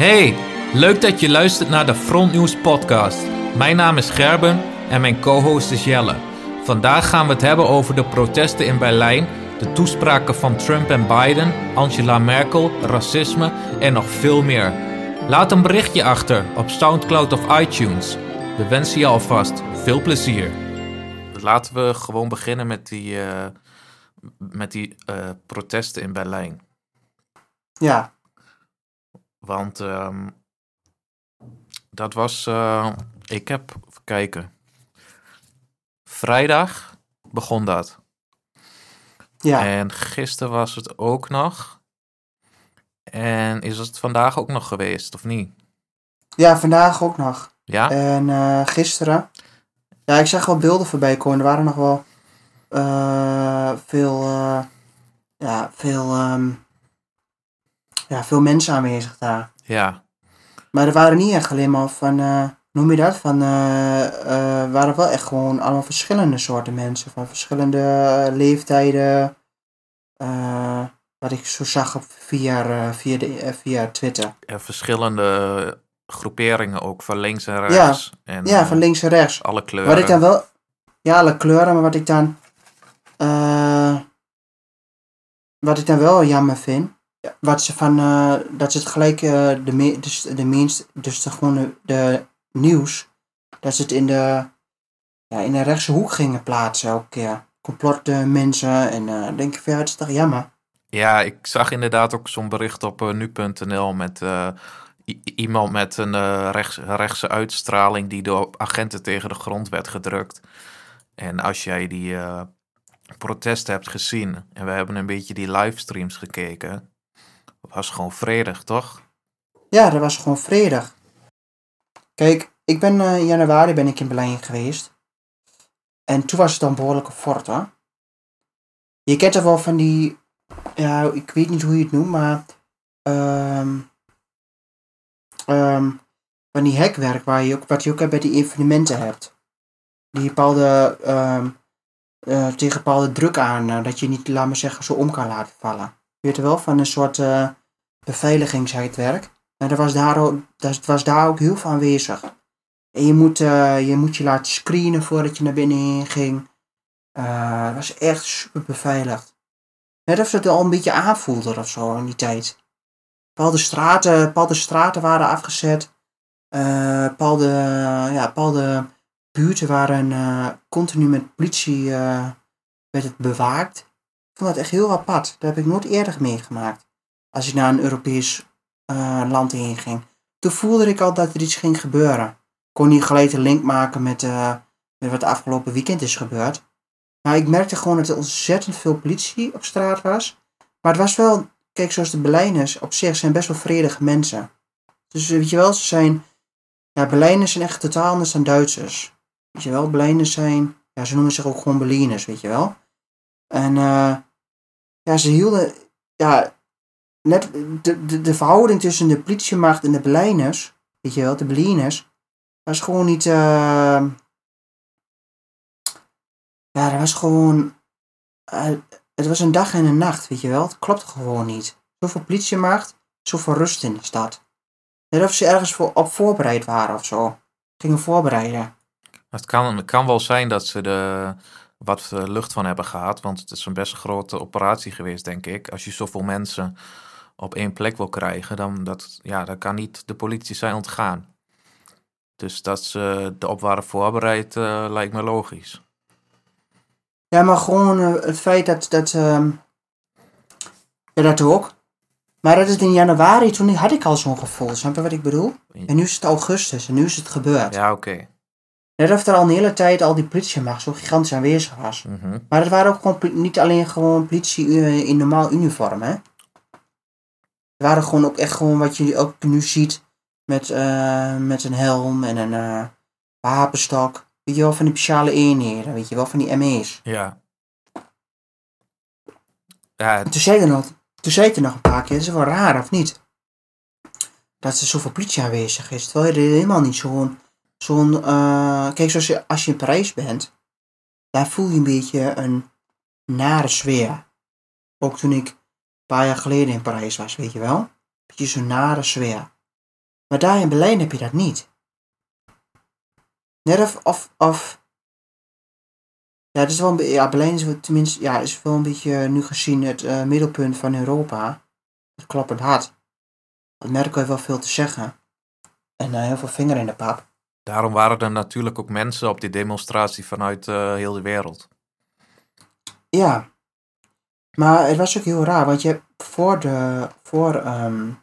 Hey, leuk dat je luistert naar de Frontnieuws podcast. Mijn naam is Gerben en mijn co-host is Jelle. Vandaag gaan we het hebben over de protesten in Berlijn, de toespraken van Trump en Biden, Angela Merkel, racisme en nog veel meer. Laat een berichtje achter op SoundCloud of iTunes. We wensen je alvast veel plezier. Laten we gewoon beginnen met die, eh, met die eh, protesten in Berlijn. Ja, Want ehm, dat was. eh, ik heb. Even kijken. Vrijdag begon dat. ja, En gisteren was het ook nog. En is het vandaag ook nog geweest, of niet? ja, vandaag ook nog. Ja? En eh, gisteren. Ja, ik zag wel beelden voorbij komen. Er waren nog wel eh, veel, ja, veel, ehm, ja, veel mensen aanwezig daar. Ja. Maar er waren niet echt alleen maar van, hoe noem je dat? Van, eh eh, waren wel echt gewoon allemaal verschillende soorten mensen. Van verschillende leeftijden. wat ik zo zag op via, via, de, via Twitter. En verschillende groeperingen ook, van links en rechts. En, Ja, van links en rechts. alle kleuren. Wat ik dan wel, ja, alle kleuren, maar wat ik dan, wat ik dan wel jammer vind, wat ze van, eh, dat ze het gelijk, eh, de, me, dus de minst, dus de, gewoon de, nieuws, dat ze het in de, ja, in de rechtse hoek gingen plaatsen elke keer. Complotte mensen en eh, denk ik het is toch jammer. Ja, ik zag inderdaad ook zo'n bericht op eh, nu.nl met eh, iemand met een eh, rechts, rechtse uitstraling die door agenten tegen de grond werd gedrukt. En als jij die eh, protesten hebt gezien en we hebben een beetje die livestreams gekeken, was gewoon vredig, toch? Ja, dat was gewoon vredig. Kijk, ik ben eh, in januari ben ik in Berlijn geweest. En toen was het dan behoorlijk fort hoor. Je kent er wel van die, ja, ik weet niet hoe je het noemt, maar ehm ehm, van die hekwerk waar je ook, wat je ook bij die evenementen hebt. Die bepaalde, ehm, eh, tegen bepaalde druk aan, eh, dat je niet, laat maar zeggen, zo om kan laten vallen. Je weet er wel, van een soort eh beveiligingshekwerk. En dat was, daar ook, dat was daar ook heel veel aanwezig. En je moet, eh, je moet je laten screenen voordat je naar binnen ging. Het was echt super beveiligd. Net of het al een beetje aanvoelde of zo in die tijd. Bepaalde straten, bepaalde straten waren afgezet. Bepaalde, ja, bepaalde buurten waren continu met politie werd het bewaakt. Vond dat echt heel apart. Dat heb ik nooit eerder meegemaakt. Als ik naar een Europees eh, land heen ging. Toen voelde ik al dat er iets ging gebeuren. Ik kon niet gelijk een link maken met, eh, met wat afgelopen weekend is gebeurd. Maar ik merkte gewoon dat er ontzettend veel politie op straat was. Maar het was wel, kijk, zoals de Berlijners op zich zijn best wel vredige mensen. Dus weet je wel, ze zijn, ja, Berlijners zijn echt totaal anders dan Duitsers. Weet je wel, Berlijners zijn, ja, ze noemen zich ook gewoon Berliners, weet je wel. En eh, ja, ze hielden, ja, net de, de, de verhouding tussen de politiemacht en de Berlijners, weet je wel, de Berliners, was gewoon niet, eh, ja, dat was gewoon, eh, het was een dag en een nacht, weet je wel, het klopte gewoon niet. Zoveel politiemacht, zoveel rust in de stad. Net of ze ergens voor, op voorbereid waren of zo. Gingen voorbereiden. Het kan, het kan wel zijn dat ze er wat eh, lucht van hebben gehad, want het is een best grote operatie geweest, denk ik. Als je zoveel mensen op één plek wil krijgen, dan, dat, ja, dan kan niet de politie zijn ontgaan. Dus dat ze erop waren voorbereid, eh, lijkt me logisch. Ja, maar gewoon eh, het feit dat, dat, ehm, ja, dat ook. Maar dat het in januari, toen had ik al zo'n gevoel, snap je wat ik bedoel? En nu is het augustus en nu is het gebeurd. Ja, oké. Net of er al een hele tijd al die politiemacht zo gigantisch aanwezig was. Mhm. Maar het waren ook gewoon niet alleen gewoon politie eh, in normaal uniform, hè. Het waren gewoon ook echt gewoon wat je ook nu ziet met, eh, met een helm en een eh, wapenstok. Weet je wel, van die speciale eenheden, weet je wel, van die ME's. Ja. Ja, En toen zei, er nog, toen zei er nog een paar keer, dat is wel raar, of niet? Dat er zoveel politie aanwezig is. Terwijl je er helemaal niet zo'n... zo'n eh, kijk, zoals je, als je in Parijs bent, daar voel je een beetje een nare sfeer. Ook toen ik een paar jaar geleden in Parijs was, weet je wel? Beetje zo'n nare sfeer. Maar daar in Berlijn heb je dat niet. Net of, of, ja, het is wel een, ja, Berlijn is wel, tenminste, ja, is wel een beetje nu gezien het uh, middelpunt van Europa. Het kloppend hart. Merkel heeft wel veel te zeggen. En uh, heel veel vinger in de pap. Daarom waren er natuurlijk ook mensen op die demonstratie vanuit uh, heel de wereld. Ja, maar het was ook heel raar, want je voor de, voor, um,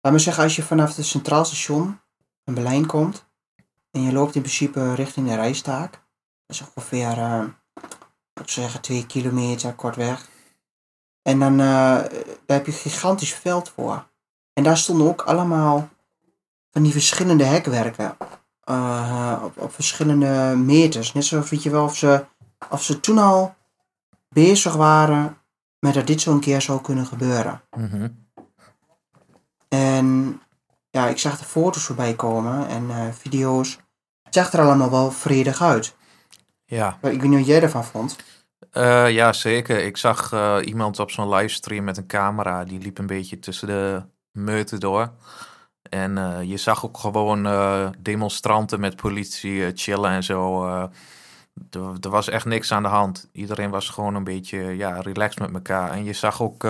laat zeggen, als je vanaf het Centraal Station in Berlijn komt en je loopt in principe richting de Rijstaak, dat is ongeveer, uh, ik zeggen, twee kilometer kortweg. En dan uh, daar heb je een gigantisch veld voor. En daar stonden ook allemaal van die verschillende hekwerken. Uh, op, op verschillende meters. Net zo weet je wel of ze, of ze toen al bezig waren met dat dit zo'n keer zou kunnen gebeuren. Mm En ja, ik zag de foto's voorbij komen en uh, video's. Het zag er allemaal wel vredig uit. Ja. Ik weet niet wat jij ervan vond. Uh, ja, zeker. Ik zag iemand op zo'n livestream met een camera. Die liep een beetje tussen de meuten door. En uh, je zag ook gewoon demonstranten met politie chillen en zo. Er, er, was echt niks aan de hand. Iedereen was gewoon een beetje ja, relaxed met elkaar. En je zag ook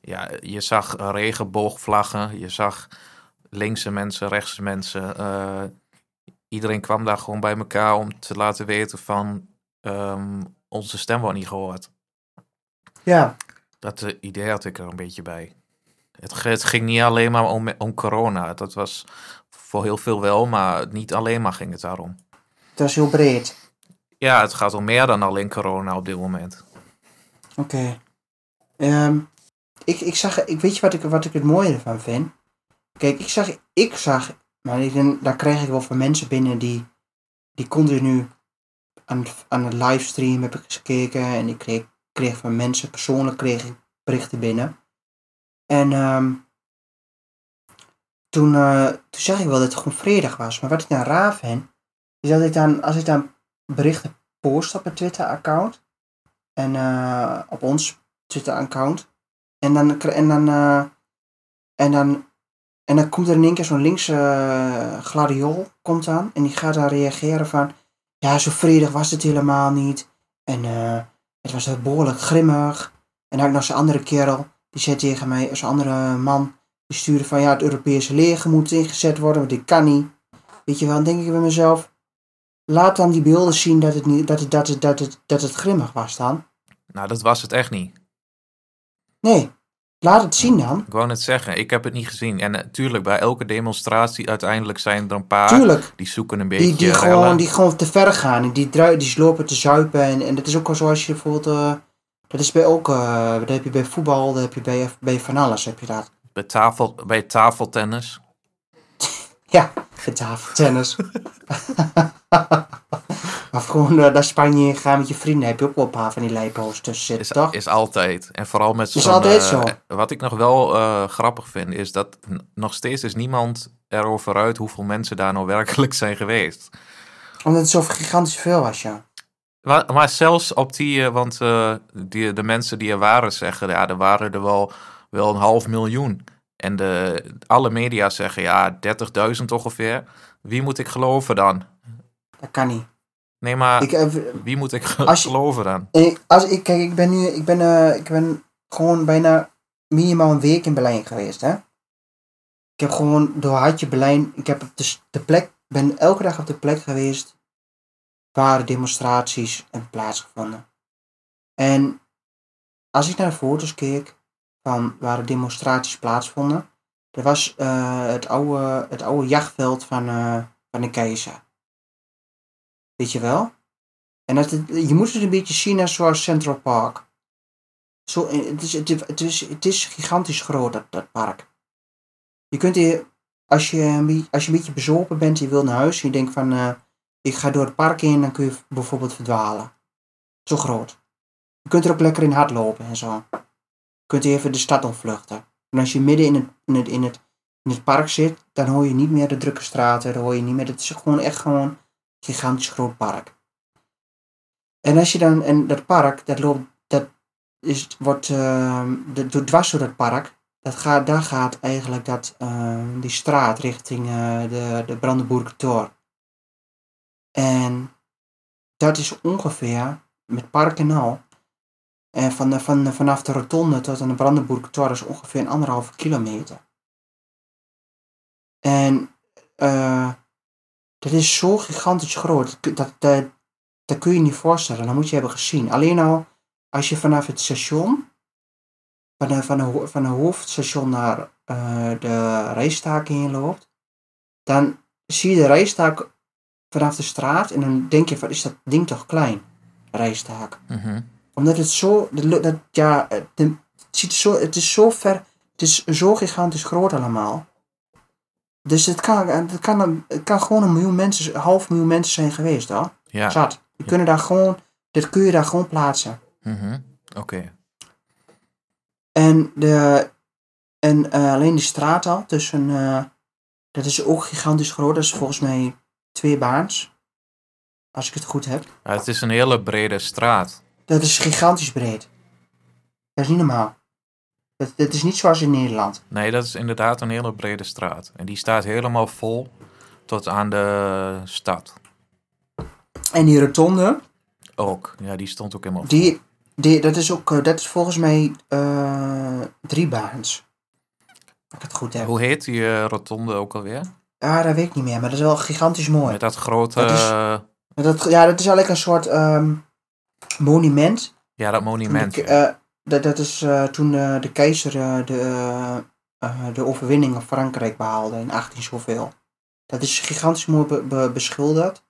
ja, je zag regenboogvlaggen. Je zag linkse mensen, rechtse mensen. iedereen kwam daar gewoon bij elkaar om te laten weten van... Um, onze stem wordt niet gehoord. Ja. Dat idee had ik er een beetje bij. Het, het, ging niet alleen maar om, om corona. Dat was voor heel veel wel, maar niet alleen maar ging het daarom. Het was heel breed. Ja, het gaat om meer dan alleen corona op dit moment. Oké. Okay. Um, ik, ik zag, ik weet je wat ik, wat ik het mooie ervan vind? Kijk, ik zag, ik zag, maar ik, daar krijg ik wel van mensen binnen die, die continu aan aan het livestream heb ik gekeken en ik kreeg, kreeg van mensen, persoonlijk kreeg ik berichten binnen. En um, toen, uh, toen zag ik wel dat het gewoon vredig was. Maar wat ik dan raar vind, is dat ik dan, als ik dan berichten post op het Twitter-account, en uh, op ons Twitter-account, en dan, en dan, uh, en dan, en dan komt er in één keer zo'n linkse gladiool komt aan, en die gaat dan reageren van, ja, zo vredig was het helemaal niet. En het was behoorlijk grimmig. En dan ik nog zo'n andere kerel, die zei tegen mij, zo'n andere man, die stuurde van ja, het Europese leger moet ingezet worden, want dit kan niet. Weet je wel, dan denk ik bij mezelf, laat dan die beelden zien dat het, niet, dat het, dat het, dat het, dat het grimmig was dan. Nou, dat was het echt niet. Nee, Laat het zien dan. Ik wou net zeggen, ik heb het niet gezien. En natuurlijk, bij elke demonstratie uiteindelijk zijn er een paar Tuurlijk. die zoeken een beetje. Die, die, gewoon, die gewoon te ver gaan. En die, die, lopen te zuipen. En, en dat is ook wel zoals je bijvoorbeeld. Uh, dat is bij ook. Uh, dat heb je bij voetbal, dat heb je bij, bij van alles. Heb je dat. Bij, tafel, bij tafeltennis. ja, bij tafeltennis. Maar gewoon uh, naar Spanje gaan met je vrienden heb je ook wel een paar van die lijphoos tussen zitten, is, toch? Is altijd. En vooral met zo'n... Is altijd zo. Uh, wat ik nog wel grappig vind, is dat nog steeds is niemand erover uit hoeveel mensen daar nou werkelijk zijn geweest. Omdat het zo gigantisch veel was, ja. Maar, maar zelfs op die, want die, de mensen die er waren zeggen, ja, er waren er wel, wel een half miljoen. En de, alle media zeggen, ja, 30.000 ongeveer. Wie moet ik geloven dan? Dat kan niet. Nee, maar ik, uh, wie moet ik als je, geloven dan? Ik, als ik, kijk, ik ben nu, ik ben, uh, ik ben gewoon bijna minimaal een week in Berlijn geweest, hè. Ik heb gewoon door Hartje Berlijn, ik heb op de, de plek, ben elke dag op de plek geweest waar demonstraties hebben plaatsgevonden. En als ik naar de foto's keek van waar de demonstraties plaatsvonden, er was uh, het, oude, het oude jachtveld van, uh, van de keizer. Weet je wel? En dat je moet het een beetje zien als zoals Central Park. Zo, het, is, het, is, het is gigantisch groot, dat, dat park. Je kunt hier, als je, als je een beetje bezopen bent, je wil naar huis, en je denkt van, ik ga door het park in, dan kun je bijvoorbeeld verdwalen. Zo groot. Je kunt er ook lekker in hardlopen en zo. Je kunt even de stad ontvluchten. En als je midden in het, in het, in het, in park zit, dan hoor je niet meer de drukke straten, dan hoor je niet meer, het is gewoon echt gewoon gigantisch groot park. En als je dan, en dat park, dat loopt, dat is, wordt, uh, dwars door dat park, dat gaat, daar gaat eigenlijk dat, eh, die straat richting eh, de, de Brandenburger Tor. En dat is ongeveer, met park en al, en van de, van, vanaf de rotonde tot aan de Brandenburger Tor is ongeveer een anderhalve kilometer. En eh dat is zo gigantisch groot. Dat, dat, dat, kun je niet voorstellen. Dat moet je hebben gezien. Alleen al als je vanaf het station, van de, van de, van de hoofdstation naar eh, de rijstaak heen loopt, dan zie je de rijstaak vanaf de straat en dan denk je van is dat ding toch klein, rijstaak. Omdat het zo, dat, ja, het, het ziet zo, het is zo ver, het is zo gigantisch groot allemaal. Dus het kan, het kan, het kan gewoon een miljoen mensen, een half miljoen mensen zijn geweest hoor. Ja. Zat. Die kunnen daar gewoon, dit kun je daar gewoon plaatsen. Mhm. Oké. En, de, en eh, alleen die straat al tussen, eh, dat is ook gigantisch groot. Dat is volgens mij twee baans. Als ik het goed heb. Ja, het is een hele brede straat. Dat is gigantisch breed. Dat is niet normaal. Dat, dat is niet zoals in Nederland. Nee, dat is inderdaad een hele brede straat. En die staat helemaal vol tot aan de stad. En die rotonde, Ook. Ja, die stond ook helemaal vol. die, die, dat, is ook, eh, dat is volgens mij eh, drie baans. Als ik het goed heb. Hoe heet die eh, rotonde ook alweer? Ja, dat weet ik niet meer, maar dat is wel gigantisch mooi. Met dat grote... Dat is- Maar Dat, ja, dat is eigenlijk een soort ehm, monument. ja, dat monument. De- ja. eh, dat, dat is eh, toen eh, de keizer de, de overwinning op Frankrijk behaalde in 18 zoveel. Dat is gigantisch mooi be- be- beschilderd.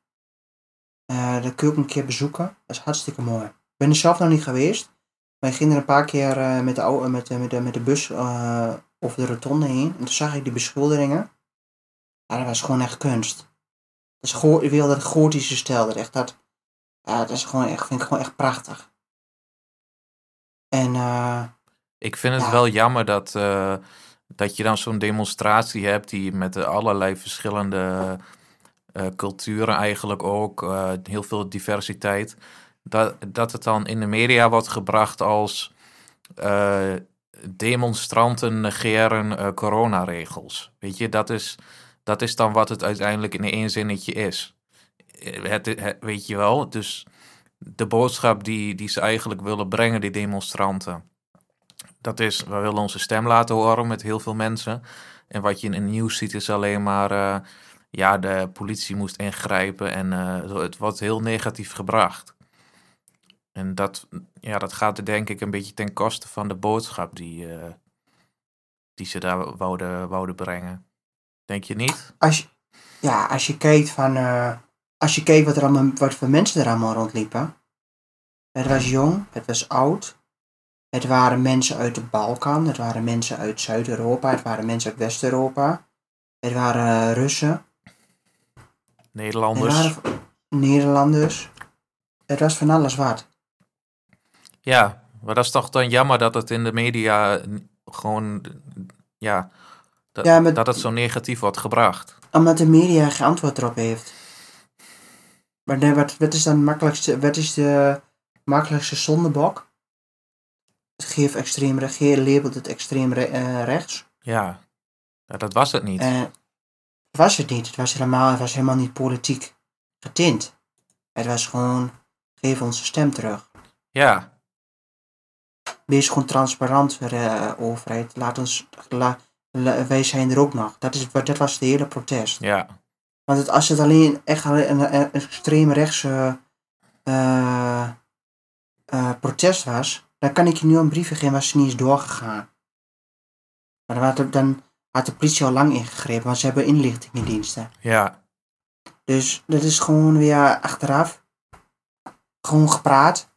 Dat kun je ook een keer bezoeken. Dat is hartstikke mooi. Ik ben er zelf nog niet geweest. Wij gingen er een paar keer met, de, met, de, met, de, met de bus eh, over de rotonde heen. En toen zag ik die beschilderingen. Ja, dat was gewoon echt kunst. Dat is go- ik wil dat gotische stijl. Dat, echt, dat, ja, dat is gewoon echt, vind ik gewoon echt prachtig. En eh, Ik vind het ja. wel jammer dat, eh, dat je dan zo'n demonstratie hebt die met allerlei verschillende eh, culturen eigenlijk ook, heel veel diversiteit, dat, dat het dan in de media wordt gebracht als demonstranten negeren coronaregels. Weet je, dat is, dat is dan wat het uiteindelijk in één zinnetje is. Eh, Het, het- weet je wel, dus de boodschap die, die ze eigenlijk willen brengen, die demonstranten. Dat is, we willen onze stem laten horen met heel veel mensen. En wat je in het nieuws ziet is alleen maar, eh, ja, de politie moest ingrijpen en eh, het wordt heel negatief gebracht. En dat, ja, dat gaat denk ik een beetje ten koste van de boodschap die, eh, die ze daar wouden, wouden brengen. Denk je niet? als, je, ja, als je kijkt van, eh, als je kijkt wat, er allemaal, wat voor mensen er allemaal rondliepen. Het was jong, het was oud. Het waren mensen uit de Balkan, het waren mensen uit Zuid-Europa, het waren mensen uit West-Europa. Het waren Russen, het Nederlanders. waren Nederlanders. Het was van alles wat. Ja, maar dat is toch dan jammer dat het in de media gewoon, ja, dat, Ja, maar- dat het zo negatief wordt gebracht. Omdat de media geen antwoord erop heeft. Maar nee, wat, wat is dan makkelijkste, wat is de makkelijkste zondebok? Geef extreem rechts, labelt het extreem re- eh, rechts. Ja. ja, dat was het niet. Eh, was het niet. Het was, helemaal, het was helemaal niet politiek getint. Het was gewoon, geef onze stem terug. Ja, Wees gewoon transparant, eh, overheid. Laat ons, la- wij zijn er ook nog. Dat, is, dat was de hele protest. ja, Want het, als het alleen echt alleen een, een, een extreem rechtse eh, eh, protest was, dan kan ik je nu een brief geven, was ze niet eens doorgegaan. Maar dan had, de, dan had de politie al lang ingegrepen, want ze hebben inlichtingendiensten. ja, Dus dat is gewoon weer achteraf. Gewoon gepraat.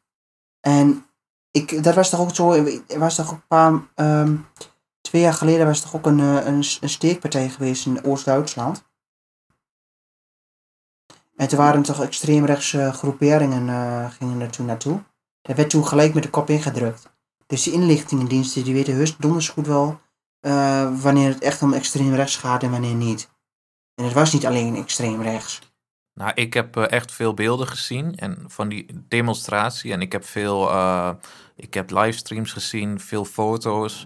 En ik, dat was toch ook zo, er was toch ook een paar, ehm, twee jaar geleden was toch ook een, eh, een, een steekpartij geweest in Oost-Duitsland. En toen waren toch extreemrechtse groeperingen eh, gingen er toen naartoe. Daar werd toen gelijk met de kop ingedrukt. Dus die inlichtingendiensten die weten heus donders goed wel eh, wanneer het echt om extreem rechts gaat en wanneer niet. En het was niet alleen extreem rechts. Nou, ik heb echt veel beelden gezien en van die demonstratie. En ik heb veel, ik heb livestreams gezien, veel foto's.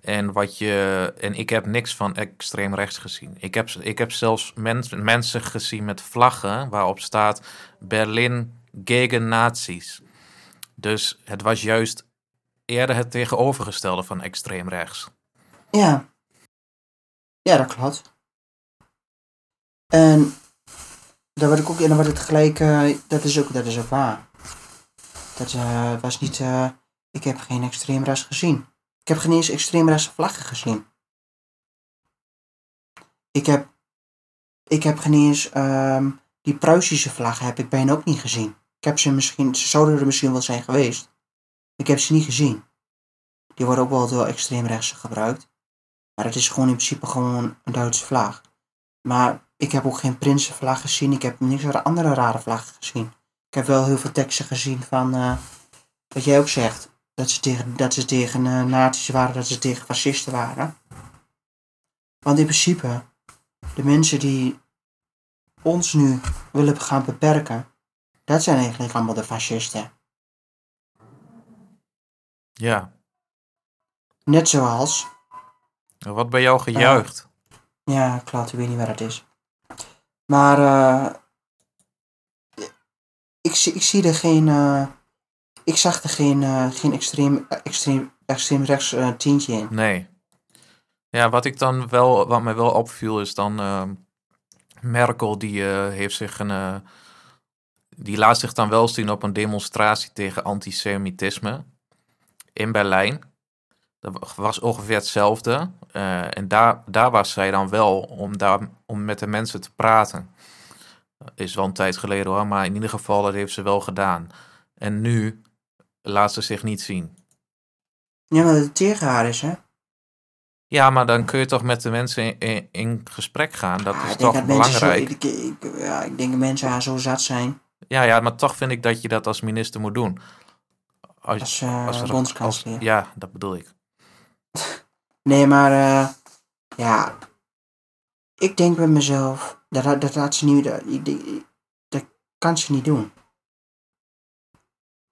En, wat je, en ik heb niks van extreem rechts gezien. Ik heb, ik heb zelfs mens, mensen gezien met vlaggen waarop staat Berlin gegen nazi's. Dus het was juist eerder het tegenovergestelde van extreem rechts. Ja. Ja, dat klopt. En dan word ik ook, en dan wordt het gelijk, eh, dat, is ook, dat is ook waar. Dat eh, was niet, eh, ik heb geen extreem rechts gezien. Ik heb geen eens extreemrechtse vlaggen gezien. Ik heb, ik heb geen eens ehm, die Pruisische vlaggen heb ik bijna ook niet gezien. Ik heb ze misschien, ze zouden er misschien wel zijn geweest. Ik heb ze niet gezien. Die worden ook wel door extreemrechtse gebruikt. Maar het is gewoon in principe gewoon een Duitse vlag. Maar ik heb ook geen Prinsenvlag gezien. Ik heb niks andere rare vlaggen gezien. Ik heb wel heel veel teksten gezien van, uh, wat jij ook zegt, dat ze tegen, dat ze tegen uh, nazi's waren, dat ze tegen fascisten waren. Want in principe, de mensen die ons nu willen gaan beperken, dat zijn eigenlijk allemaal de fascisten. Ja. Net zoals. Wat bij jou gejuicht? Uh, ja, klopt, ik weet niet waar het is. Maar uh, ik, ik zie er geen. Ik zag er geen, uh, geen extreem, extreem, extreem rechts uh, tientje in. Nee. Ja, wat ik dan wel, wat mij wel opviel is dan uh, Merkel die heeft zich een, die laat zich dan wel zien op een demonstratie tegen antisemitisme in Berlijn. Dat was ongeveer hetzelfde. en daar, daar was zij dan wel om, daar, om met de mensen te praten. Is wel een tijd geleden hoor, maar in ieder geval dat heeft ze wel gedaan. En nu laat ze zich niet zien. Ja, maar het tegen haar is, hè? Ja, maar dan kun je toch met de mensen in, in, gesprek gaan. Dat is toch belangrijk. Zo, ik, ik, ja, ik denk dat mensen haar zo zat zijn. Ja, ja, maar toch vind ik dat je dat als minister moet doen. Als, als, uh, als bondskanselier. Ja, dat bedoel ik. nee, maar uh, ja, ik denk bij mezelf, dat, dat laat ze niet, dat, dat kan ze niet doen.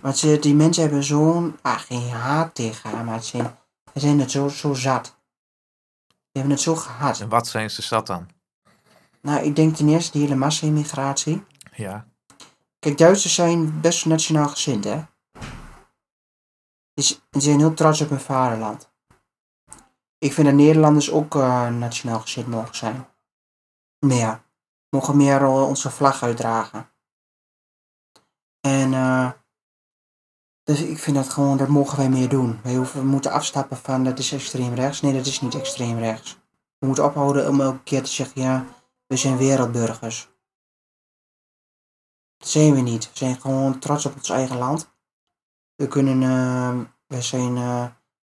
Want ze, die mensen hebben zo'n, ah, geen haat tegen haar, maar ze zijn, ze zijn het zo, zo zat. Die hebben het zo gehad. En wat zijn ze zat dan? Nou, ik denk ten eerste die hele massa-immigratie. Ja. Kijk, Duitsers zijn best nationaal gezind, hè. Ze zijn heel trots op hun vaderland. Ik vind dat Nederlanders ook uh, nationaal gezind mogen zijn. Meer. Mogen meer onze vlag uitdragen. En uh, dus ik vind dat gewoon, dat mogen wij meer doen. Wij hoeven, we moeten afstappen van dat is extreem rechts. Nee, dat is niet extreem rechts. We moeten ophouden om elke keer te zeggen, ja, we zijn wereldburgers. Dat zijn we niet. We zijn gewoon trots op ons eigen land. We kunnen, uh, we zijn uh,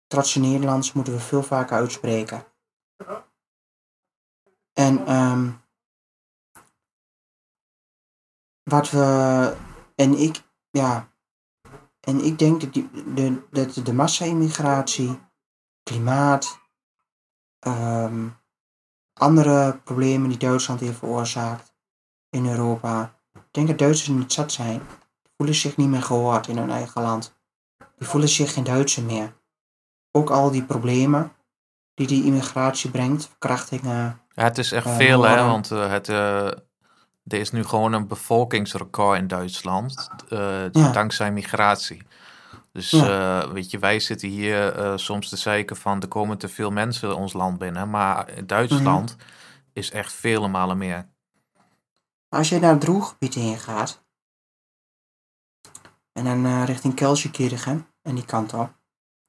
trots in Nederlands, moeten we veel vaker uitspreken. En um, wat we, en ik, ja, en ik denk dat, die, de, dat de massa-immigratie, klimaat, um, andere problemen die Duitsland heeft veroorzaakt in Europa. Ik denk dat Duitsers niet zat zijn. Die voelen zich niet meer gehoord in hun eigen land. Die voelen zich geen Duitser meer. Ook al die problemen die die immigratie brengt, verkrachtingen. Ja, het is echt uh, veel, hè? Want uh, het, uh, er is nu gewoon een bevolkingsrecord in Duitsland, uh, ja. dankzij migratie. Dus ja. uh, weet je, wij zitten hier uh, soms te zeiken van er komen te veel mensen ons land binnen, maar in Duitsland mm-hmm. is echt vele malen meer. Als je naar het Droeggebied heen gaat en dan richting Kelsenkirchen en die kant op,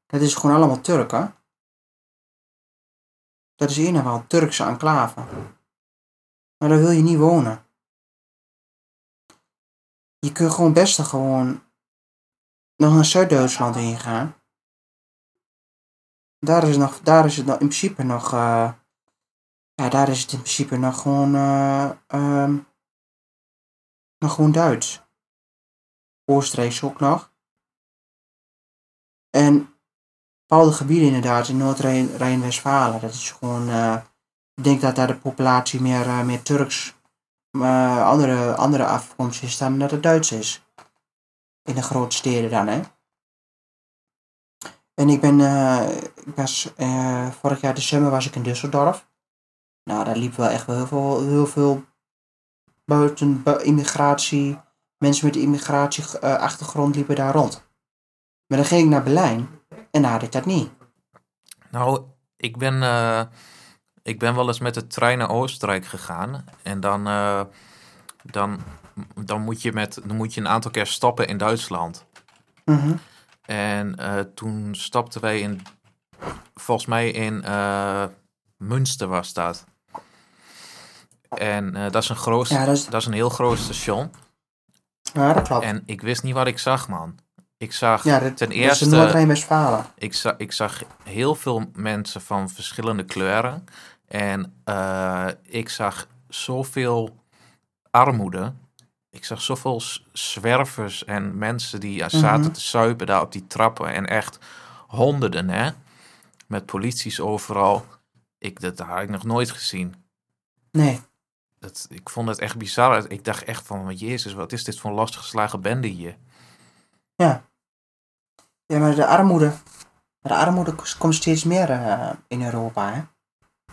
dat is gewoon allemaal Turken. Dat is een of andere Turkse enclave. Maar daar wil je niet wonen je kunt gewoon best gewoon nog naar Zuid-Duitsland heen gaan. Daar is, nog, daar is het in principe nog. Uh, ja, daar is het in principe nog gewoon. Uh, um, nog gewoon Duits. Oostenrijks ook nog. En bepaalde gebieden inderdaad, in Noord-Rijn-Westfalen, dat is gewoon. Uh, ik denk dat daar de populatie meer, meer Turks maar andere, andere afkomst is dan dat het Duits is. In de grote steden dan, hè. En ik ben, eh, eh, vorig jaar december was ik in Düsseldorf. Nou, daar liep wel echt wel heel veel, heel veel buiten bu- immigratie, mensen met immigratieachtergrond liepen daar rond. Maar dan ging ik naar Berlijn en daar had ik dat niet. Nou, ik ben, eh, ik ben wel eens met de trein naar Oostenrijk gegaan. En dan, eh, dan, dan, moet je met, dan moet je een aantal keer stoppen in Duitsland. Mhm. En eh, toen stapten wij in, volgens mij in eh, Münster was dat. En dat, is een groot, Ja, dat is- dat is een heel groot station. Ja, dat klopt. En ik wist niet wat ik zag, man. Ik zag ja, ten eerste... Noord-Rijn-Westfalen. Ik, za ik zag heel veel mensen van verschillende kleuren. En eh, ik zag zoveel armoede. Ik zag zoveel zwervers en mensen die eh, zaten Mhm. te suipen daar op die trappen. En echt honderden, hè. Met polities overal. Ik, dat had ik nog nooit gezien. Nee. Dat, ik vond het echt bizar. Ik dacht echt van, jezus, wat is dit voor een losgeslagen bende hier? Ja. Ja, maar de armoede. De armoede komt steeds meer eh, in Europa, hè.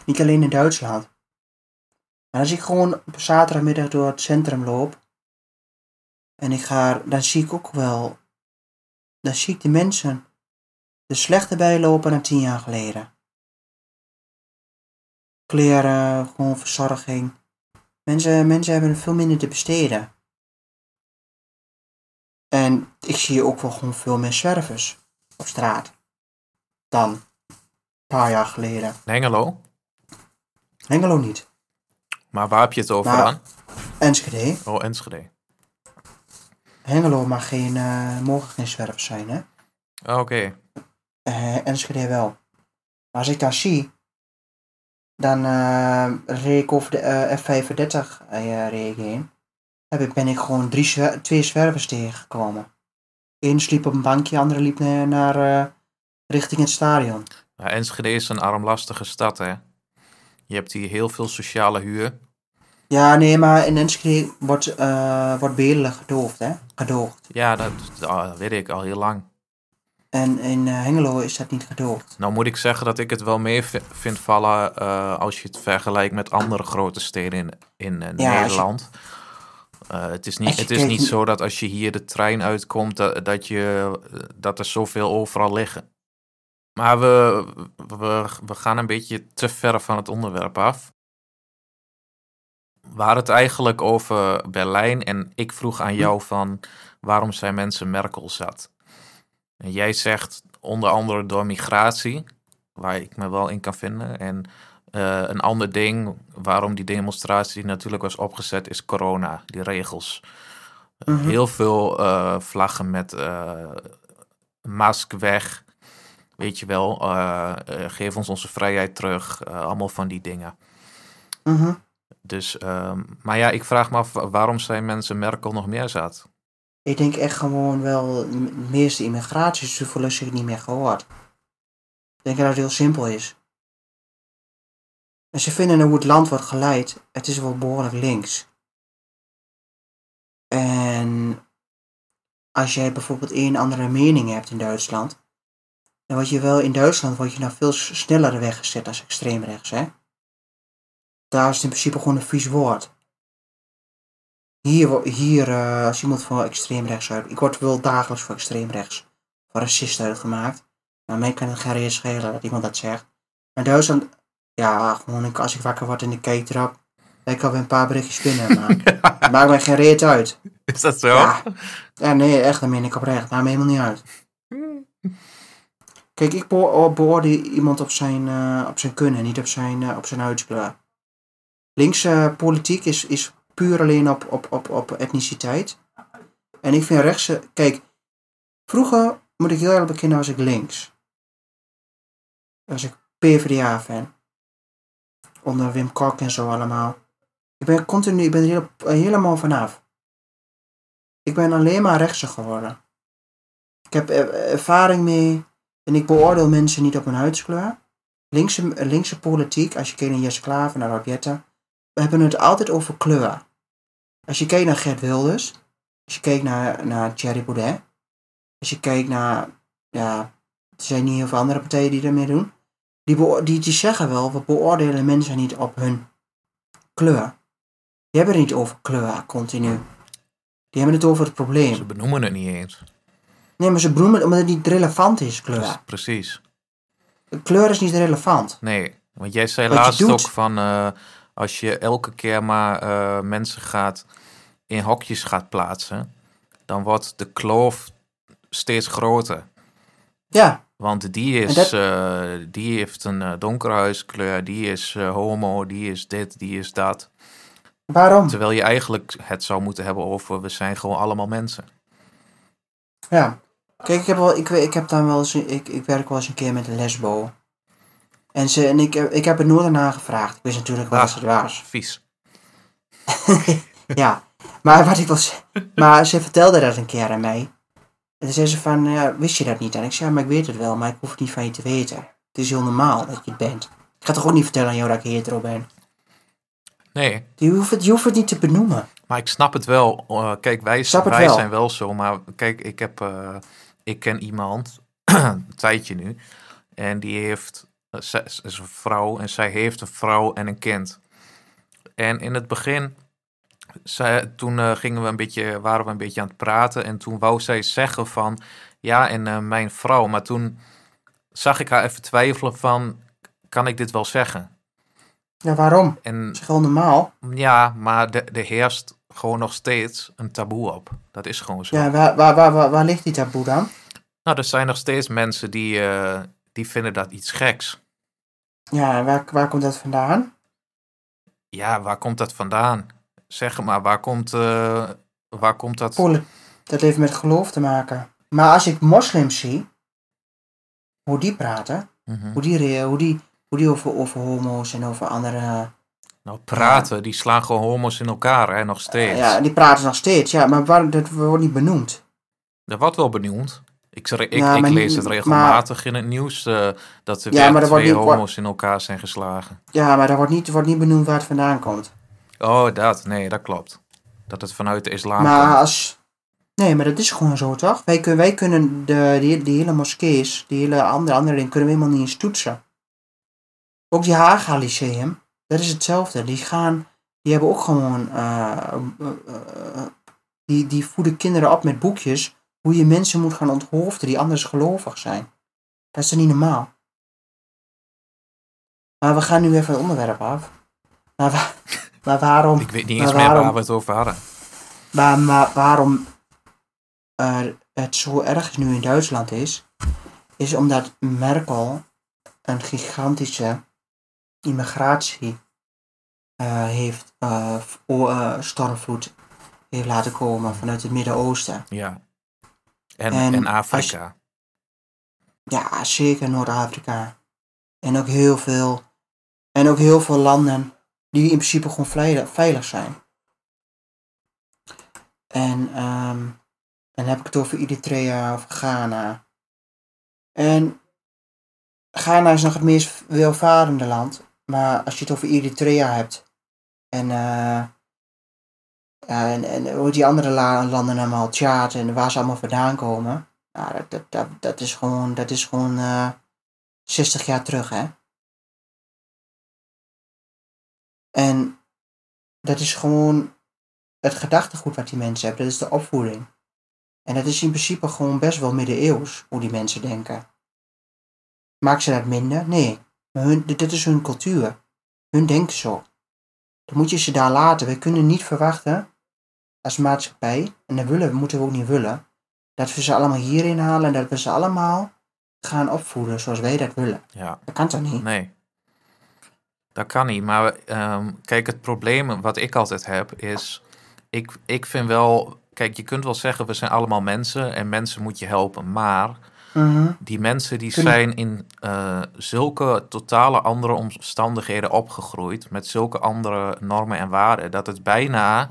Niet alleen in Duitsland. Maar als ik gewoon op zaterdagmiddag door het centrum loop. En ik ga, dan zie ik ook wel. Dan zie ik de mensen er slechter bij lopen dan tien jaar geleden. Kleren, gewoon verzorging. Mensen, mensen hebben veel minder te besteden. En ik zie ook wel gewoon veel meer zwervers op straat. Dan een paar jaar geleden. Hengelo? Hengelo niet. Maar waar heb je het over dan? Enschede. Oh, Enschede. Hengelo mag geen, mogen geen zwervers zijn, hè? Oh, Oké. Eh, Enschede wel. Maar als ik daar zie, dan eh reed ik over de eh, F35 eh, reed ik heen. Heb ik, ben ik gewoon drie zwer- twee zwervers tegengekomen. Eén sliep op een bankje, andere liep naar, naar richting het stadion. Ja, Enschede is een armlastige stad, hè. Je hebt hier heel veel sociale huur. Ja, nee, maar in Enschede wordt, eh wordt bedelen gedoofd, hè? Gedoogd. Ja, dat, dat weet ik al heel lang. En in eh, Hengelo is dat niet gedoogd. Nou moet ik zeggen dat ik het wel mee vi- vind vallen eh, als je het vergelijkt met andere grote steden in, in eh, Ja, je- Nederland. Eh, het is, niet, je het is niet zo dat als je hier de trein uitkomt, dat, dat, je, dat er zoveel overal liggen. Maar we, we, we gaan een beetje te ver van het onderwerp af. We hadden het eigenlijk over Berlijn en ik vroeg aan jou van waarom zijn mensen Merkel zat. En jij zegt onder andere door migratie, waar ik me wel in kan vinden. En eh, een ander ding waarom die demonstratie natuurlijk was opgezet is corona, die regels. Mhm. Heel veel eh, vlaggen met eh, mask weg. Weet je wel, eh, eh, geef ons onze vrijheid terug. eh, allemaal van die dingen. Mhm. Dus, ehm, maar ja, ik vraag me af waarom zijn mensen Merkel nog meer zat. Ik denk echt gewoon wel, de meeste immigratie is voelen zich niet meer gehoord. Ik denk dat het heel simpel is. En ze vinden hoe het land wordt geleid, het is wel behoorlijk links. En als jij bijvoorbeeld één andere mening hebt in Duitsland, dan word je wel in Duitsland word je nou veel sneller weggezet als extreem rechts, hè? Daar is het in principe gewoon een vies woord. Hier, hier eh, als iemand voor extreem rechts uit. Ik word wel dagelijks voor extreem rechts, voor racist uitgemaakt. Maar mij kan het geen reet schelen dat iemand dat zegt. Maar in Duitsland, ja, gewoon als ik wakker word en ik kijk erop, dan ik alweer een paar berichtjes binnen. Maar maakt mij geen reet uit. Is dat zo? Ja. ja, nee, echt, dat meen ik oprecht. Maakt me helemaal niet uit. Kijk, ik beo- beoordeel iemand op zijn, eh, op zijn kunnen, niet op zijn, eh, op zijn. Linkse politiek is, is puur alleen op, op, op, op etniciteit. En ik vind rechtse... Kijk, vroeger, moet ik heel eerlijk bekennen, was ik links. Was ik PvdA-fan. Onder Wim Kok en zo allemaal. Ik ben continu, ik ben er heel- helemaal vanaf. Ik ben alleen maar rechtser geworden. Ik heb eh, ervaring mee en ik beoordeel mensen niet op hun huidskleur. Linkse, linkse politiek, als je kijkt naar Jesse Klaver, naar Rob Jetten, we hebben het altijd over kleur. Als je kijkt naar Gert Wilders, als je kijkt naar, naar Thierry Baudet, als je kijkt naar, ja, Er zijn niet heel veel andere partijen die dat meer doen. Die, die, die zeggen wel, we beoordelen mensen niet op hun kleur. Die hebben het niet over kleur continu. Die hebben het over het probleem. Ze benoemen het niet eens. Nee, maar ze broemen omdat het niet relevant is, kleur. Pre- Precies. Kleur is niet relevant. Nee, want jij zei Wat laatst ook van eh, als je elke keer maar eh, mensen gaat in hokjes gaat plaatsen, dan wordt de kloof steeds groter. Ja, Want die, is, dat- eh, die heeft een donkere huiskleur, die is homo, die is dit, die is dat. waarom? Terwijl je eigenlijk het zou moeten hebben over we zijn gewoon allemaal mensen. Ja. Kijk, ik heb, wel, ik, ik heb dan wel eens, ik, ik werk wel eens een keer met een lesbo. En, ze, en ik, ik heb er nooit aan nagevraagd. Ik wist natuurlijk wel Ah. dat het was. Vies. Ja, maar wat ik wil zeggen, maar ze vertelde dat een keer aan mij. En toen zei ze van, ja, wist je dat niet? En ik zei, ja, maar ik weet het wel, maar ik hoef het niet van je te weten. Het is heel normaal dat je het bent. Ik ga toch ook niet vertellen aan jou dat ik hetero ben. Nee, Je hoeft het, je hoeft het niet te benoemen. Maar ik snap het wel. Eh, kijk, wij, het wij wel. zijn wel zo. Maar kijk, ik, heb, eh, ik ken iemand, een tijdje nu. En die heeft, eh, zij is een vrouw en zij heeft een vrouw en een kind. En in het begin, zij, toen eh, gingen we een beetje, waren we een beetje aan het praten. En toen wou zij zeggen van, ja, en eh, mijn vrouw. Maar toen zag ik haar even twijfelen van, kan ik dit wel zeggen? Ja, waarom? En Dat is gewoon normaal. ja, maar er er heerst gewoon nog steeds een taboe op. Dat is gewoon zo. Ja, waar, waar, waar, waar, ligt die taboe dan? Nou, er zijn nog steeds mensen die, eh, die vinden dat iets geks. Ja, en waar, waar komt dat vandaan? Ja, waar komt dat vandaan? Zeg maar, waar komt, eh, waar komt dat? Dat heeft met geloof te maken. Maar als ik moslims zie, hoe die praten, Mhm. hoe die, hoe die, hoe die over, over homo's en over andere... Nou, praten, die slaan gewoon homo's in elkaar, hè, nog steeds. Ja, die praten nog steeds, ja, maar waar, dat wordt niet benoemd. Dat wordt wel benieuwd. Ik, ik, Ja, ik lees het regelmatig in het nieuws eh, dat er Ja, maar twee niet- homo's in elkaar zijn geslagen. Ja, maar daar wordt niet, wordt niet benoemd waar het vandaan komt. Oh, dat. Nee, dat klopt. Dat het vanuit de islam maar komt. als... Nee, maar dat is gewoon zo, toch? Wij, kun, wij kunnen de, die, die hele moskees, die hele andere, andere dingen, kunnen we helemaal niet eens toetsen. Ook die Haga Lyceum, dat is hetzelfde. Die gaan, die hebben ook gewoon, eh, eh, eh, die, die voeden kinderen op met boekjes hoe je mensen moet gaan onthoofden die anders gelovig zijn. Dat is toch niet normaal? Maar we gaan nu even het onderwerp af. Maar, wa- maar waarom... Ik weet niet eens meer waarom- waar we het over hadden. Maar, maar waarom het zo erg nu in Duitsland is, is omdat Merkel een gigantische immigratie eh, heeft, eh, eh, stormvloed heeft laten komen vanuit het Midden-Oosten. Ja. En, En en, als- Afrika. Ja, zeker Noord-Afrika. En ook heel veel, en ook heel veel landen die in principe gewoon veilig, veilig zijn. En ehm, dan heb ik het over Eritrea of Ghana. En Ghana is nog het meest welvarende land. Maar als je het over Eritrea hebt. En, ja, en, en hoe die andere la- landen allemaal, Tjaad en waar ze allemaal vandaan komen. Nou, dat, dat, dat, dat is gewoon, dat is gewoon eh 60 jaar terug, hè. En dat is gewoon het gedachtegoed wat die mensen hebben. Dat is de opvoeding. En dat is in principe gewoon best wel middeleeuws, hoe die mensen denken. Maakt ze dat minder? Nee. Hun, dit is hun cultuur. Hun denken zo. Dan moet je ze daar laten. We kunnen niet verwachten, als maatschappij, en dat willen, moeten we ook niet willen, dat we ze allemaal hierin halen en dat we ze allemaal gaan opvoeden zoals wij dat willen. Ja, Dat kan toch niet? nee. Dat kan niet. Maar ehm, kijk, het probleem wat ik altijd heb is... Ik, ik vind wel... Kijk, je kunt wel zeggen, we zijn allemaal mensen en mensen moet je helpen. Maar Mhm. die mensen die zijn in eh, zulke totale andere omstandigheden opgegroeid... met zulke andere normen en waarden... dat het bijna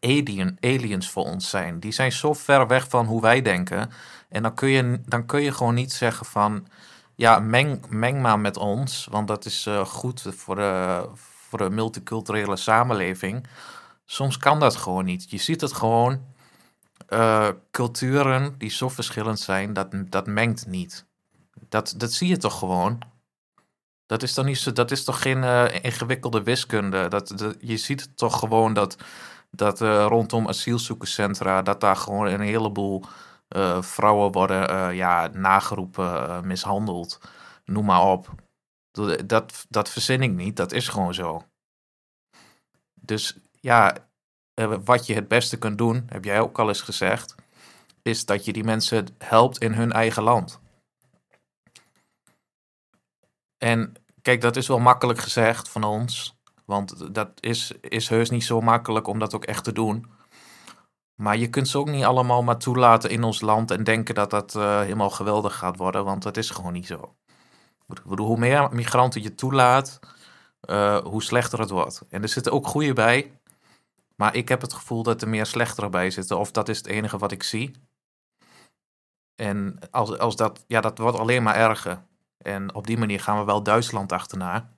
alien, aliens voor ons zijn. Die zijn zo ver weg van hoe wij denken. En dan kun je, dan kun je gewoon niet zeggen van... Ja, meng, meng maar met ons, want dat is eh, goed voor de, voor de multiculturele samenleving. Soms kan dat gewoon niet. Je ziet het gewoon, eh, culturen die zo verschillend zijn, dat, dat mengt niet. dat, dat zie je toch gewoon? Dat is toch, niet zo, dat is toch geen eh, ingewikkelde wiskunde? Dat, je ziet toch gewoon dat, dat eh, rondom asielzoekerscentra... dat daar gewoon een heleboel vrouwen worden ja, nageroepen, mishandeld. Noem maar op. Dat, dat verzin ik niet, dat is gewoon zo. Dus ja, wat je het beste kunt doen, heb jij ook al eens gezegd... is dat je die mensen helpt in hun eigen land. En kijk, dat is wel makkelijk gezegd van ons. Want dat is, is heus niet zo makkelijk om dat ook echt te doen. Maar je kunt ze ook niet allemaal maar toelaten in ons land en denken dat dat uh, helemaal geweldig gaat worden, want dat is gewoon niet zo. hoe meer migranten je toelaat, uh, hoe slechter het wordt. En er zitten ook goede bij, maar ik heb het gevoel dat er meer slechtere bij zitten, of dat is het enige wat ik zie. En als, als dat, ja, dat wordt alleen maar erger. En op die manier gaan we wel Duitsland achterna.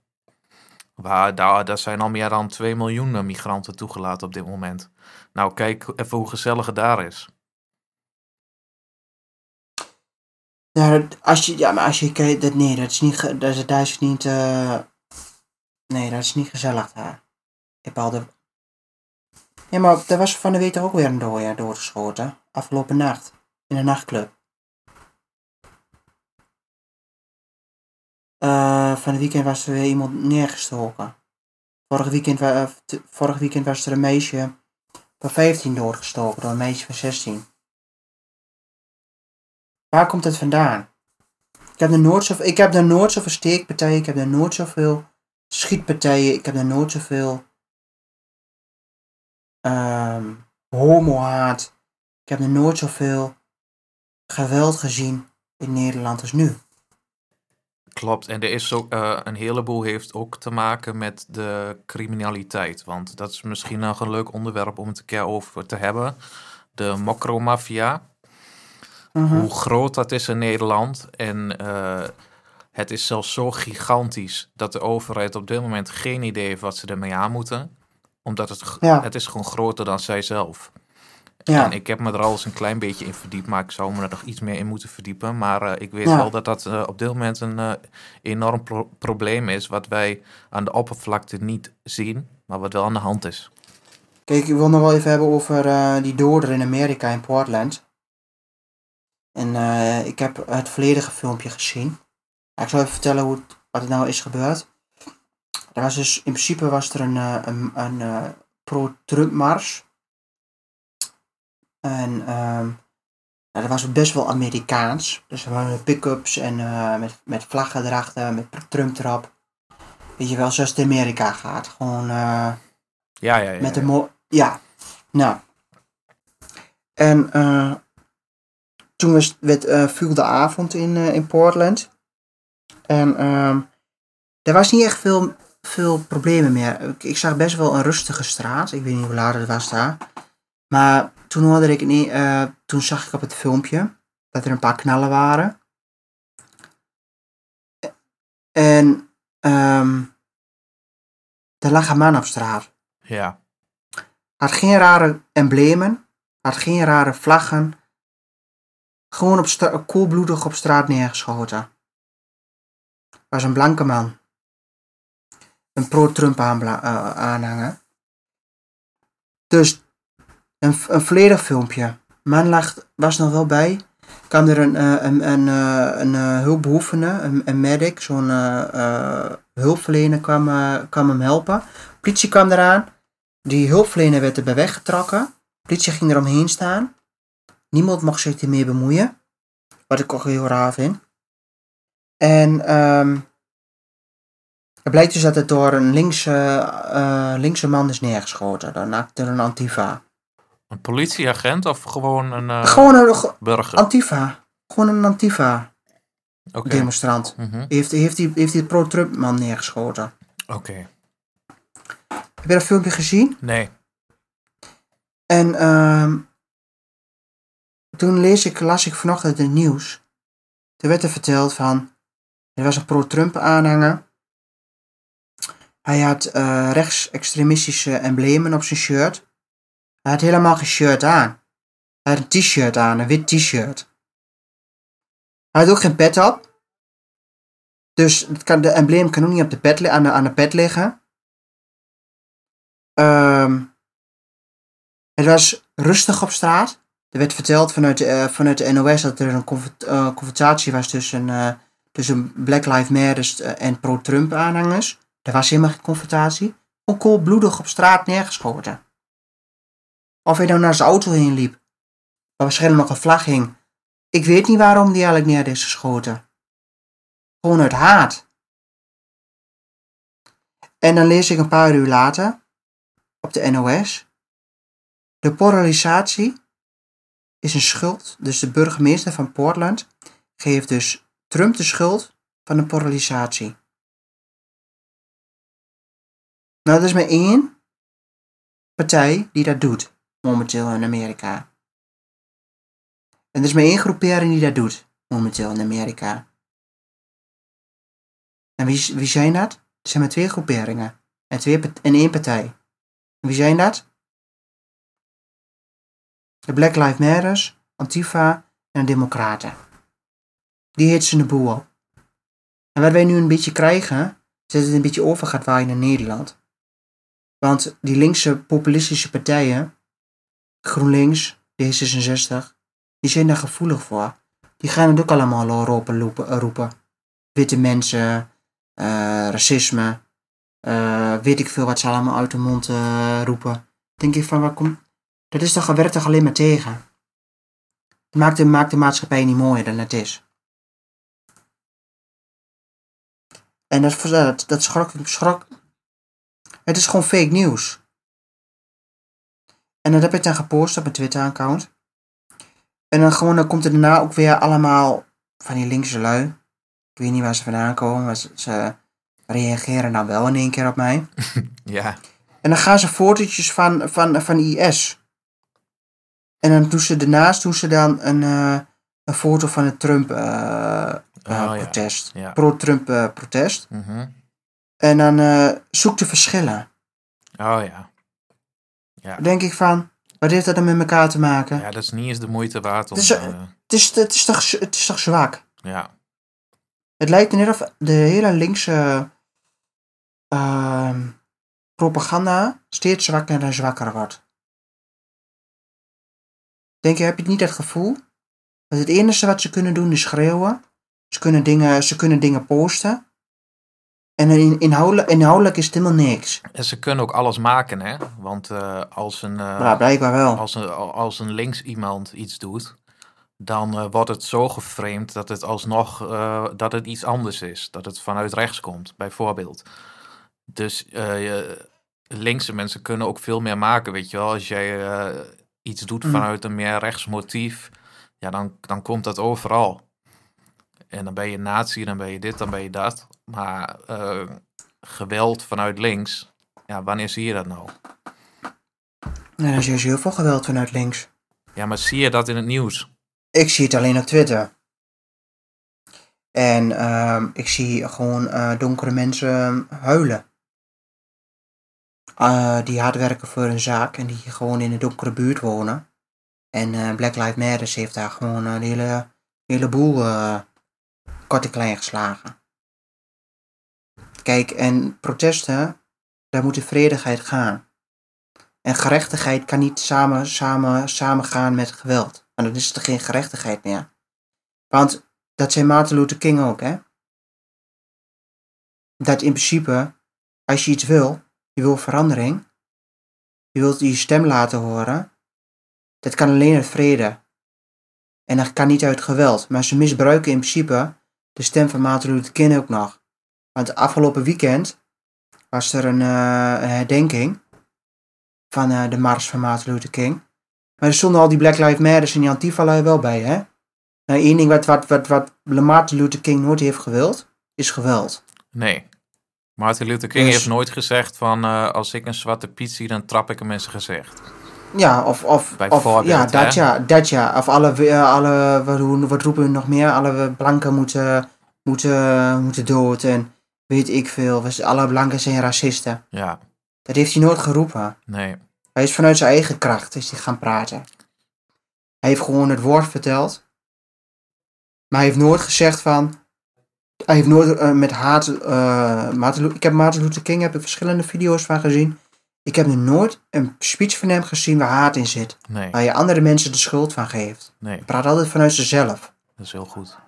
Waar, daar, daar zijn al meer dan 2 miljoen migranten toegelaten op dit moment. Nou, kijk even hoe gezellig het daar is. Ja, als je, ja, maar als je kijkt, nee, dat is niet, dat is, daar is niet, uh, nee, dat is niet gezellig daar. Ik heb al de, ja, maar daar was van de week ook weer een dooier doorgeschoten, afgelopen nacht, in een nachtclub. Uh, van het weekend was er weer iemand neergestoken. Vorig weekend, uh, vorig weekend was er een meisje van 15 doorgestoken door een meisje van 16. Waar komt het vandaan? Ik heb er nooit zoveel, ik heb er nooit zoveel steekpartijen, ik heb er nooit zoveel schietpartijen, ik heb er nooit zoveel um, homohaat. Ik heb er nooit zoveel geweld gezien in Nederland als nu. Klopt, en er is ook uh, een heleboel heeft ook te maken met de criminaliteit. Want dat is misschien nog een leuk onderwerp om het een keer over te hebben. De mokromafia. Uh mhm. Hoe groot dat is in Nederland. En uh, het is zelfs zo gigantisch dat de overheid op dit moment geen idee heeft wat ze ermee aan moeten. Omdat het, ja. het is gewoon groter dan zijzelf. Ja. En ik heb me er al eens een klein beetje in verdiept, maar ik zou me er nog iets meer in moeten verdiepen. Maar uh, ik weet wel dat dat uh, op dit moment een uh, enorm pro probleem is, wat wij aan de oppervlakte niet zien, maar wat wel aan de hand is. Kijk, ik wil nog wel even hebben over die doorder in Amerika, in Portland. En ik heb het volledige filmpje gezien. Ik zal even vertellen hoe het, wat er nou is gebeurd. Was dus, in principe was er een, een, een pro-Trump-mars en um, nou, dat was best wel Amerikaans. Dus er waren pick-ups en uh, met, met vlaggen erachter, met Trump erop. Weet je wel, zoals het in Amerika gaat. Gewoon uh, ja, ja, ja, met de mo Ja, nou. En uh, toen was, werd, viel de avond in, in Portland. En um, er was niet echt veel, veel problemen meer. Ik, ik, zag best wel een rustige straat. Ik weet niet hoe laat het was daar. Maar toen hoorde ik niet, uh, toen zag ik op het filmpje dat er een paar knallen waren. En um, er lag een man op straat. Ja. Had geen rare emblemen, had geen rare vlaggen. Gewoon op koelbloedig op straat neergeschoten. Was een blanke man. Een pro-Trump uh, aanhanger. Dus een, een volledig filmpje. Man lag, was nog wel bij. Kwam er een, uh, een, een, uh, een hulpbehoevende, een, medic, zo'n hulpverlener kwam, kwam hem helpen. Politie kwam eraan. Die hulpverlener werd erbij weggetrokken. Politie ging eromheen staan. Niemand mocht zich ermee bemoeien. Wat ik ook heel raar vind. En um, het blijkt dus dat het door een linkse, linkse man is neergeschoten. Door een antifa. Een politieagent of gewoon een uh, Gewoon een burger? Antifa. Gewoon een Antifa okay. demonstrant. Mm -hmm. heeft, heeft, hij, heeft pro-Trump man neergeschoten. Oké. Okay. Heb je dat filmpje gezien? Nee. En um, toen lees ik, las ik vanochtend het nieuws. Toen werd er verteld van, er was een pro-Trump aanhanger. Hij had uh, rechtsextremistische emblemen op zijn shirt. Hij had helemaal geen shirt aan. Hij had een t-shirt aan, een wit t-shirt. Hij had ook geen pet op. Dus het kan, de embleem kan ook niet op de pet, aan, de, pet liggen. Ehm, het was rustig op straat. Er werd verteld vanuit, de, eh, vanuit de NOS dat er een conver- eh, confrontatie was tussen, tussen Black Lives Matter en pro-Trump aanhangers. Er was helemaal geen confrontatie. Gewoon koolbloedig op straat neergeschoten. Of hij nou naar zijn auto heen liep. Waar waarschijnlijk nog een vlag hing. Ik weet niet waarom die eigenlijk neer is geschoten. Gewoon uit haat. En dan lees ik een paar uur later op de NOS. De polarisatie is een schuld. Dus de burgemeester van Portland geeft dus Trump de schuld van de polarisatie. Nou, er is maar één partij die dat doet, momenteel in Amerika. En er is maar één groepering die dat doet, momenteel in Amerika. En wie, zijn dat? Er zijn maar twee groeperingen. En, twee, en één partij. En wie zijn dat? De Black Lives Matters, Antifa en de Democraten. Die hitsen de boel. En wat wij nu een beetje krijgen, is dat het een beetje over gaat waaien naar Nederland. Want die linkse populistische partijen, GroenLinks, D66, die zijn daar gevoelig voor. Die gaan het ook allemaal roepen, roepen, roepen. Witte mensen, eh, racisme, eh, weet ik veel wat ze allemaal uit de mond eh, roepen. Denk ik van, waar komt... Dat is toch, werkt toch alleen maar tegen? Het maakt de, maakt de maatschappij niet mooier dan het is. En dat, dat, dat schrok, schrok. Het is gewoon fake nieuws. En dat heb ik dan gepost op mijn Twitter-account. En dan gewoon, dan komt er daarna ook weer allemaal van die linkse lui. Ik weet niet waar ze vandaan komen, maar ze, ze reageren dan wel in één keer op mij. Ja, En dan gaan ze fotootjes van, van, van IS. En dan doen ze daarnaast doen ze dan een, eh, een foto van het Trump eh, eh, Oh, ja. protest. Ja. Pro-Trump eh, protest. En dan eh zoek de verschillen. Oh ja. Dan denk ik van, wat heeft dat dan met elkaar te maken? Ja, dat is niet eens de moeite waard om... Het is, eh, Het, is, het, is toch, het is toch zwak? ja. Het lijkt net of de hele linkse ehm, propaganda steeds zwakker en zwakker wordt. Denk je, heb je niet dat gevoel? Dat het enige wat ze kunnen doen is schreeuwen. Ze kunnen dingen, ze kunnen dingen posten. En in, inhoudelijk, inhoudelijk is het helemaal niks. En ze kunnen ook alles maken, hè? Want eh, als, een, eh, Maar blijkbaar wel. als, een, als een links iemand iets doet, dan eh, wordt het zo geframed dat het alsnog dat het iets anders is. Dat het vanuit rechts komt, bijvoorbeeld. Dus linkse mensen kunnen ook veel meer maken, weet je wel. Als jij iets doet Mhm. vanuit een meer rechts motief, ja, dan, dan komt dat overal. En dan ben je nazi, dan ben je dit, dan ben je dat. Maar eh, geweld vanuit links, ja, wanneer zie je dat nou? Er is juist heel veel geweld vanuit links. Ja, maar zie je dat in het nieuws? Ik zie het alleen op Twitter. En ehm, ik zie gewoon eh, donkere mensen huilen. Eh, die hard werken voor hun zaak en die gewoon in een donkere buurt wonen. En Black Lives Matter heeft daar gewoon een hele, hele boel kort en klein geslagen. Kijk, en protesten, daar moet de vredigheid gaan. En gerechtigheid kan niet samen, samen, samen gaan met geweld. En dan is er geen gerechtigheid meer. Want dat zei Martin Luther King ook, hè? Dat in principe, als je iets wil, je wil verandering, je wilt je stem laten horen, dat kan alleen uit vrede. En dat kan niet uit geweld. Maar ze misbruiken in principe de stem van Martin Luther King ook nog. Want afgelopen weekend was er een, eh, een herdenking van eh, de mars van Martin Luther King. Maar er stonden al die Black Lives Matter en die Antifa wel bij, hè? Nou, één ding wat, wat, wat, wat Martin Luther King nooit heeft gewild, is geweld. Nee. Martin Luther King Dus- heeft nooit gezegd van eh, als ik een zwarte piet zie, dan trap ik hem in zijn gezicht. Ja, of, of, of ja, dat hè? ja, dat ja. Of alle, alle wat, wat roepen we nog meer? Alle blanken moeten, moeten, moeten dood en weet ik veel. Alle blanken zijn racisten. Ja, Dat heeft hij nooit geroepen. nee. Hij is vanuit zijn eigen kracht is hij gaan praten. Hij heeft gewoon het woord verteld. Maar hij heeft nooit gezegd van... hij heeft nooit eh, met haat. eh, Martin ik heb Martin Luther King heb ik verschillende video's van gezien. Ik heb nog nooit een speech van hem gezien waar haat in zit. Nee, Waar je andere mensen de schuld van geeft. nee, Hij praat altijd vanuit zichzelf. dat is heel goed.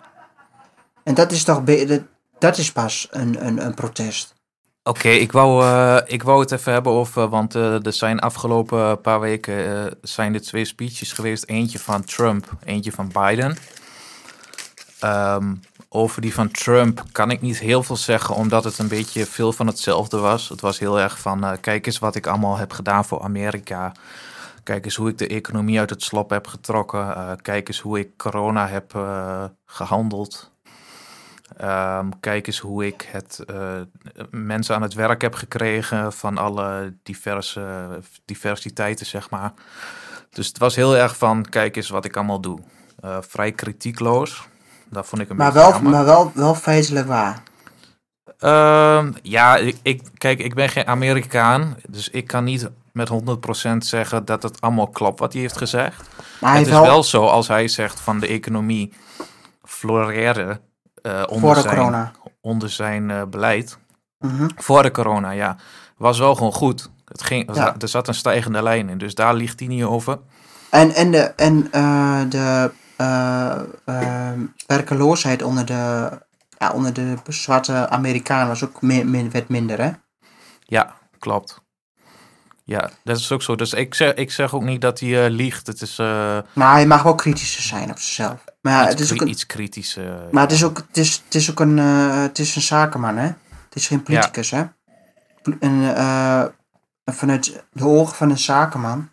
En dat is toch. Dat, dat is pas een, een, een protest. Oké, ik, wou, eh, ik wou het even hebben over, want eh, er zijn afgelopen paar weken eh, zijn er twee speeches geweest. Eentje van Trump, eentje van Biden. Ehm, over die van Trump kan ik niet heel veel zeggen, omdat het een beetje veel van hetzelfde was. Het was heel erg van, kijk eens wat ik allemaal heb gedaan voor Amerika. Kijk eens hoe ik de economie uit het slop heb getrokken. Kijk eens hoe ik corona heb eh, gehandeld. Ehm, kijk eens hoe ik het, eh, mensen aan het werk heb gekregen van alle diverse diversiteiten, zeg maar. Dus het was heel erg van, kijk eens wat ik allemaal doe. Eh, vrij kritiekloos. Dat vond ik een Maar beetje wel, jammer. maar wel, wel feitelijk waar. Ehm, ja, ik, ik, kijk, ik ben geen Amerikaan, dus ik kan niet met 100% zeggen dat het allemaal klopt wat hij heeft gezegd. Maar hij het is wel, wel zo als hij zegt van de economie floreerde eh, onder, voor de zijn, corona. onder zijn eh, beleid. Mhm. Voor de corona, ja. Was wel gewoon goed. Het ging, Ja. Er zat een stijgende lijn in, dus daar ligt hij niet over. En, en de, en, eh, de eh, eh, werkeloosheid onder de, ja, onder de zwarte Amerikanen was ook min, min, werd minder, hè? Ja, klopt. Ja, dat is ook zo. Dus ik zeg, ik zeg ook niet dat hij liegt. Het is Maar hij mag wel kritischer zijn op zichzelf. Maar ja, iets, het is ook een, iets kritisch. eh, maar het is ook, het is, het is ook een, eh, het is een zakenman, hè? Het is geen politicus, hè? En eh, vanuit de ogen van een zakenman.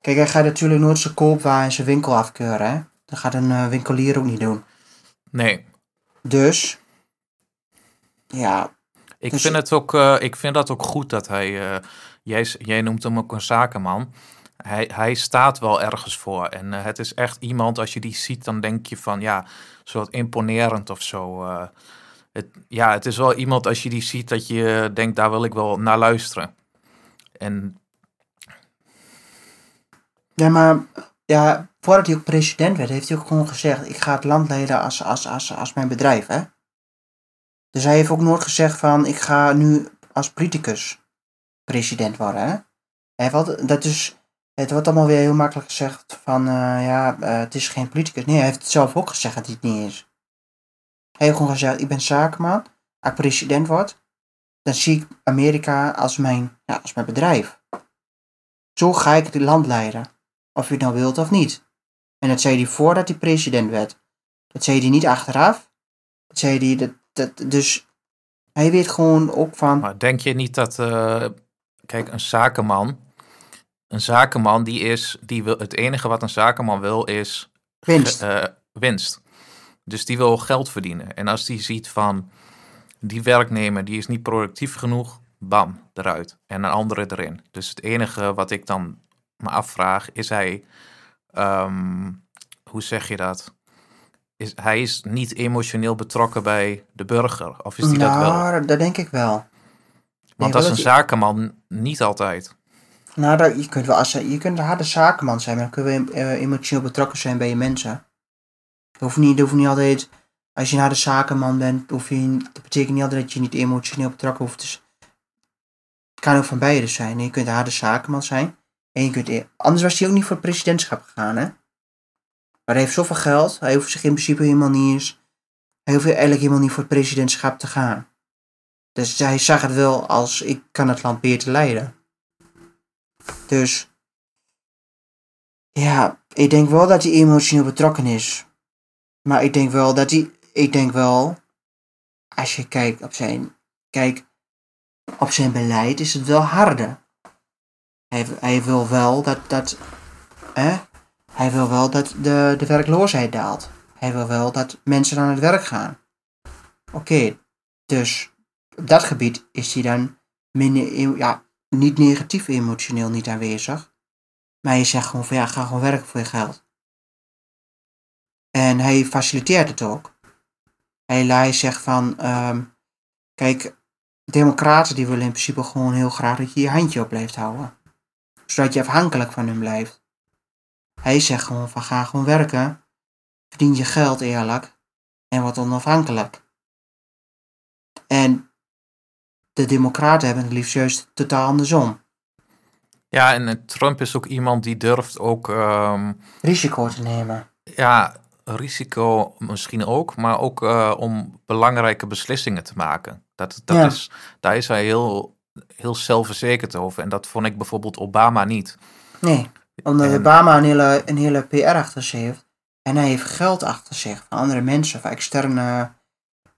Kijk, hij gaat natuurlijk nooit zijn koopwaar en zijn winkel afkeuren, hè? Dat gaat een eh, winkelier ook niet doen. Nee, Dus, ja, ik, Dus- vind het ook, eh, ik vind dat ook goed dat hij... eh, jij, jij noemt hem ook een zakenman. Hij, hij staat wel ergens voor. En eh, het is echt iemand, als je die ziet, dan denk je van... Ja, soort imponerend of zo. eh. het, ja, het is wel iemand, als je die ziet, dat je denkt... Daar wil ik wel naar luisteren. En Ja, maar ja, voordat hij ook president werd, heeft hij ook gewoon gezegd: ik ga het land leiden als, als, als, als mijn bedrijf, hè? Dus hij heeft ook nooit gezegd van: ik ga nu als politicus president worden, hè? Hij dat is, het wordt allemaal weer heel makkelijk gezegd van: eh, ja, eh, het is geen politicus. Nee, hij heeft het zelf ook gezegd dat hij het niet is. Hij heeft gewoon gezegd: ik ben zakenman. Als ik president word, dan zie ik Amerika als mijn, ja, als mijn bedrijf. Zo ga ik het land leiden. Of je het nou wilt of niet. En dat zei hij voordat hij president werd. Dat zei hij niet achteraf. Dat zei hij, dat, dat, dus hij weet gewoon ook van, Maar denk je niet dat, eh, kijk, een zakenman, een zakenman die is, die wil, het enige wat een zakenman wil is winst. eh, winst. Dus die wil geld verdienen. En als die ziet van, die werknemer, die is niet productief genoeg, bam, eruit. En een andere erin. Dus het enige wat ik dan me afvraag, is hij, ehm, hoe zeg je dat? Is, hij is niet emotioneel betrokken bij de burger. Of is hij dat wel? nou, dat denk ik wel. Want als een dat je- zakenman niet altijd. Nou, je, kunt wel als, je kunt een harde zakenman zijn, maar dan kun je eh, emotioneel betrokken zijn bij je mensen. Het hoeft niet, niet altijd, als je een harde zakenman bent, hoef je, dat betekent niet altijd dat je niet emotioneel betrokken hoeft te zijn. Het kan ook van beide zijn. Je kunt een harde zakenman zijn. En je kunt, e- anders was hij ook niet voor het presidentschap gegaan, hè? Maar hij heeft zoveel geld, hij hoeft zich in principe helemaal niet eens, hij hoeft eigenlijk helemaal niet voor het presidentschap te gaan. Dus hij zag het wel als, ik kan het land beter leiden. Dus ja, ik denk wel dat hij emotioneel betrokken is. Maar ik denk wel dat hij, ik denk wel, als je kijkt op zijn, kijk, op zijn beleid is het wel harder. Hij, hij wil wel dat, dat, hè? Hij wil wel dat de, de werkloosheid daalt. Hij wil wel dat mensen aan het werk gaan. Oké, dus op dat gebied is hij dan minder, ja, niet negatief emotioneel niet aanwezig. Maar je zegt gewoon van ja, ga gewoon werken voor je geld. En hij faciliteert het ook. Hij, zegt van, ehm, kijk, democraten die willen in principe gewoon heel graag dat je je handje op blijft houden. Zodat je afhankelijk van hem blijft. Hij zegt gewoon van ga gewoon werken, verdien je geld eerlijk en word onafhankelijk. En de democraten hebben het liefst juist totaal andersom. Ja, en eh, Trump is ook iemand die durft ook, ehm, Risico te nemen. ja, risico misschien ook, maar ook eh, om belangrijke beslissingen te maken. Dat, dat Ja. is, daar is hij heel, heel zelfverzekerd over. En dat vond ik bijvoorbeeld Obama niet. Nee, omdat En- Obama een hele, een hele PR achter zich heeft. En hij heeft geld achter zich van andere mensen, van externe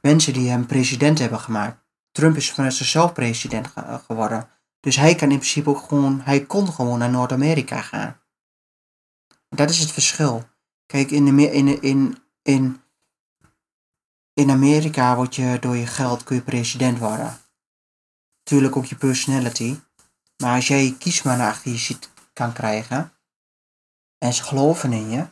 mensen die hem president hebben gemaakt. Trump is vanuit zichzelf president ge- geworden. Dus hij kan in principe ook gewoon, hij kon gewoon naar Noord-Amerika gaan. Dat is het verschil. Kijk, in, de, in, in, in, in Amerika word je door je geld kun je president worden. Tuurlijk ook je personality. Maar als jij je kiesman achter je ziet kan krijgen. En ze geloven in je.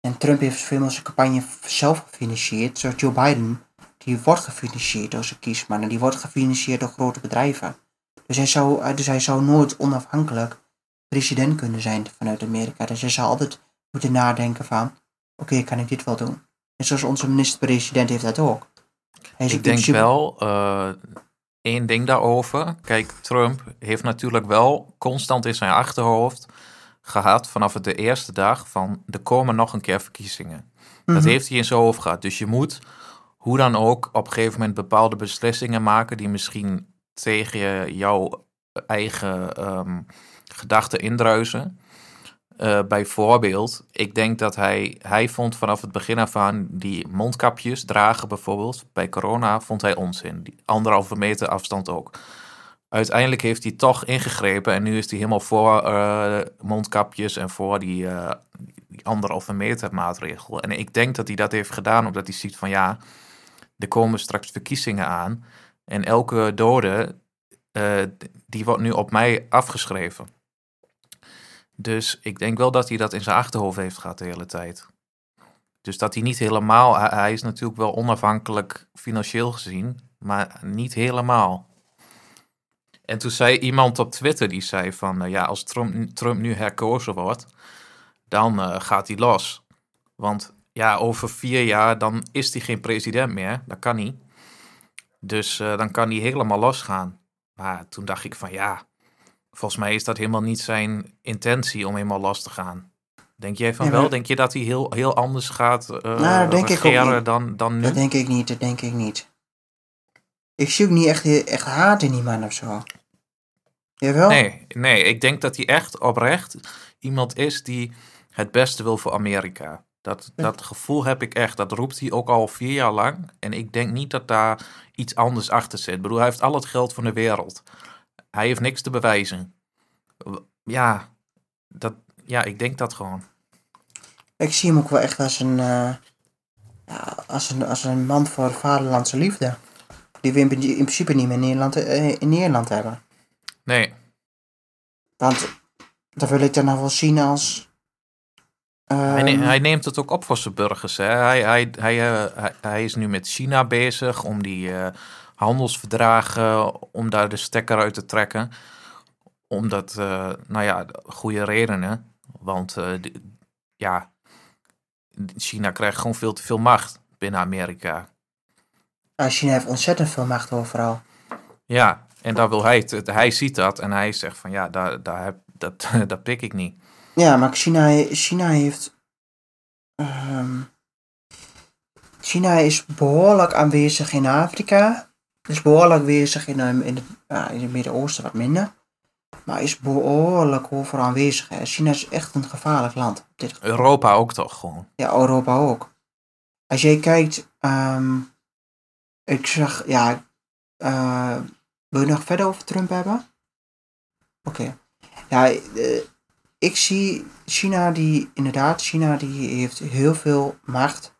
En Trump heeft veel meer zijn campagne zelf gefinancierd. Zoals Joe Biden. Die wordt gefinancierd door zijn kiesman. En die wordt gefinancierd door grote bedrijven. Dus hij zou, dus hij zou nooit onafhankelijk president kunnen zijn vanuit Amerika. Dus hij zou altijd moeten nadenken van... Oké, kan ik dit wel doen? En zoals onze minister-president heeft dat ook. Ik denk wel, eh, één ding daarover. Kijk, Trump heeft natuurlijk wel constant in zijn achterhoofd gehad vanaf de eerste dag van er komen nog een keer verkiezingen. Dat Mhm. heeft hij in zijn hoofd gehad. Dus je moet hoe dan ook op een gegeven moment bepaalde beslissingen maken die misschien tegen jouw eigen ehm, gedachten indruisen. Eh, bijvoorbeeld, ik denk dat hij, hij vond vanaf het begin af aan die mondkapjes dragen bijvoorbeeld, bij corona vond hij onzin. Die anderhalve meter afstand ook. Uiteindelijk heeft hij toch ingegrepen en nu is hij helemaal voor eh, mondkapjes en voor die, eh, die anderhalve meter maatregel. En ik denk dat hij dat heeft gedaan omdat hij ziet van ja, er komen straks verkiezingen aan en elke dode, eh, die wordt nu op mij afgeschreven. Dus ik denk wel dat hij dat in zijn achterhoofd heeft gehad de hele tijd. Dus dat hij niet helemaal, hij, is natuurlijk wel onafhankelijk financieel gezien, maar niet helemaal. En toen zei iemand op Twitter, die zei van, eh, ja, als Trump, Trump nu herkozen wordt, dan eh, gaat hij los. Want ja, over vier jaar, dan is hij geen president meer. Dat kan niet. Dus eh, dan kan hij helemaal losgaan. Maar toen dacht ik van, ja, volgens mij is dat helemaal niet zijn intentie om helemaal los te gaan. Denk jij van maar- wel? Denk je dat hij heel, heel anders gaat Nou, dat denk ik ook regeren niet. dan, dan nu? Dat denk ik niet, dat denk ik niet. Ik zie ook niet echt, echt haat in die man of zo. Jawel? Nee, nee, ik denk dat hij echt oprecht iemand is die het beste wil voor Amerika. Dat, dat gevoel heb ik echt. Dat roept hij ook al vier jaar lang. En ik denk niet dat daar iets anders achter zit. Ik bedoel, hij heeft al het geld van de wereld. Hij heeft niks te bewijzen. Ja, dat, ja ik denk dat gewoon. Ik zie hem ook wel echt als een, eh, ja, als een, als een man voor vaderlandse liefde. Die we in, in principe niet meer in Nederland, eh, in Nederland hebben. Nee, Want dat wil ik dan nog wel zien als... hij, ne- ehm, hij neemt het ook op voor zijn burgers. Hè. Hij, hij, hij, eh, hij, is nu met China bezig om die eh, handelsverdragen, om daar de stekker uit te trekken. Omdat, eh, nou ja, goede redenen. Want ja, China krijgt gewoon veel te veel macht binnen Amerika. China heeft ontzettend veel macht overal. Ja, en daar wil hij het. Hij ziet dat en hij zegt van ja, daar, daar heb, dat, dat pik ik niet. Ja, maar China, China heeft... ehm, China is behoorlijk aanwezig in Afrika. Is behoorlijk aanwezig in, ehm, in, het, ja, in het Midden-Oosten wat minder. Maar is behoorlijk overal aanwezig. Hè. China is echt een gevaarlijk land. op dit. Europa ook toch gewoon. Ja, Europa ook. Als jij kijkt, ehm, ik zag, ja, eh, wil je nog verder over Trump hebben? Oké. Ja, eh, ik zie China die, inderdaad, China die heeft heel veel macht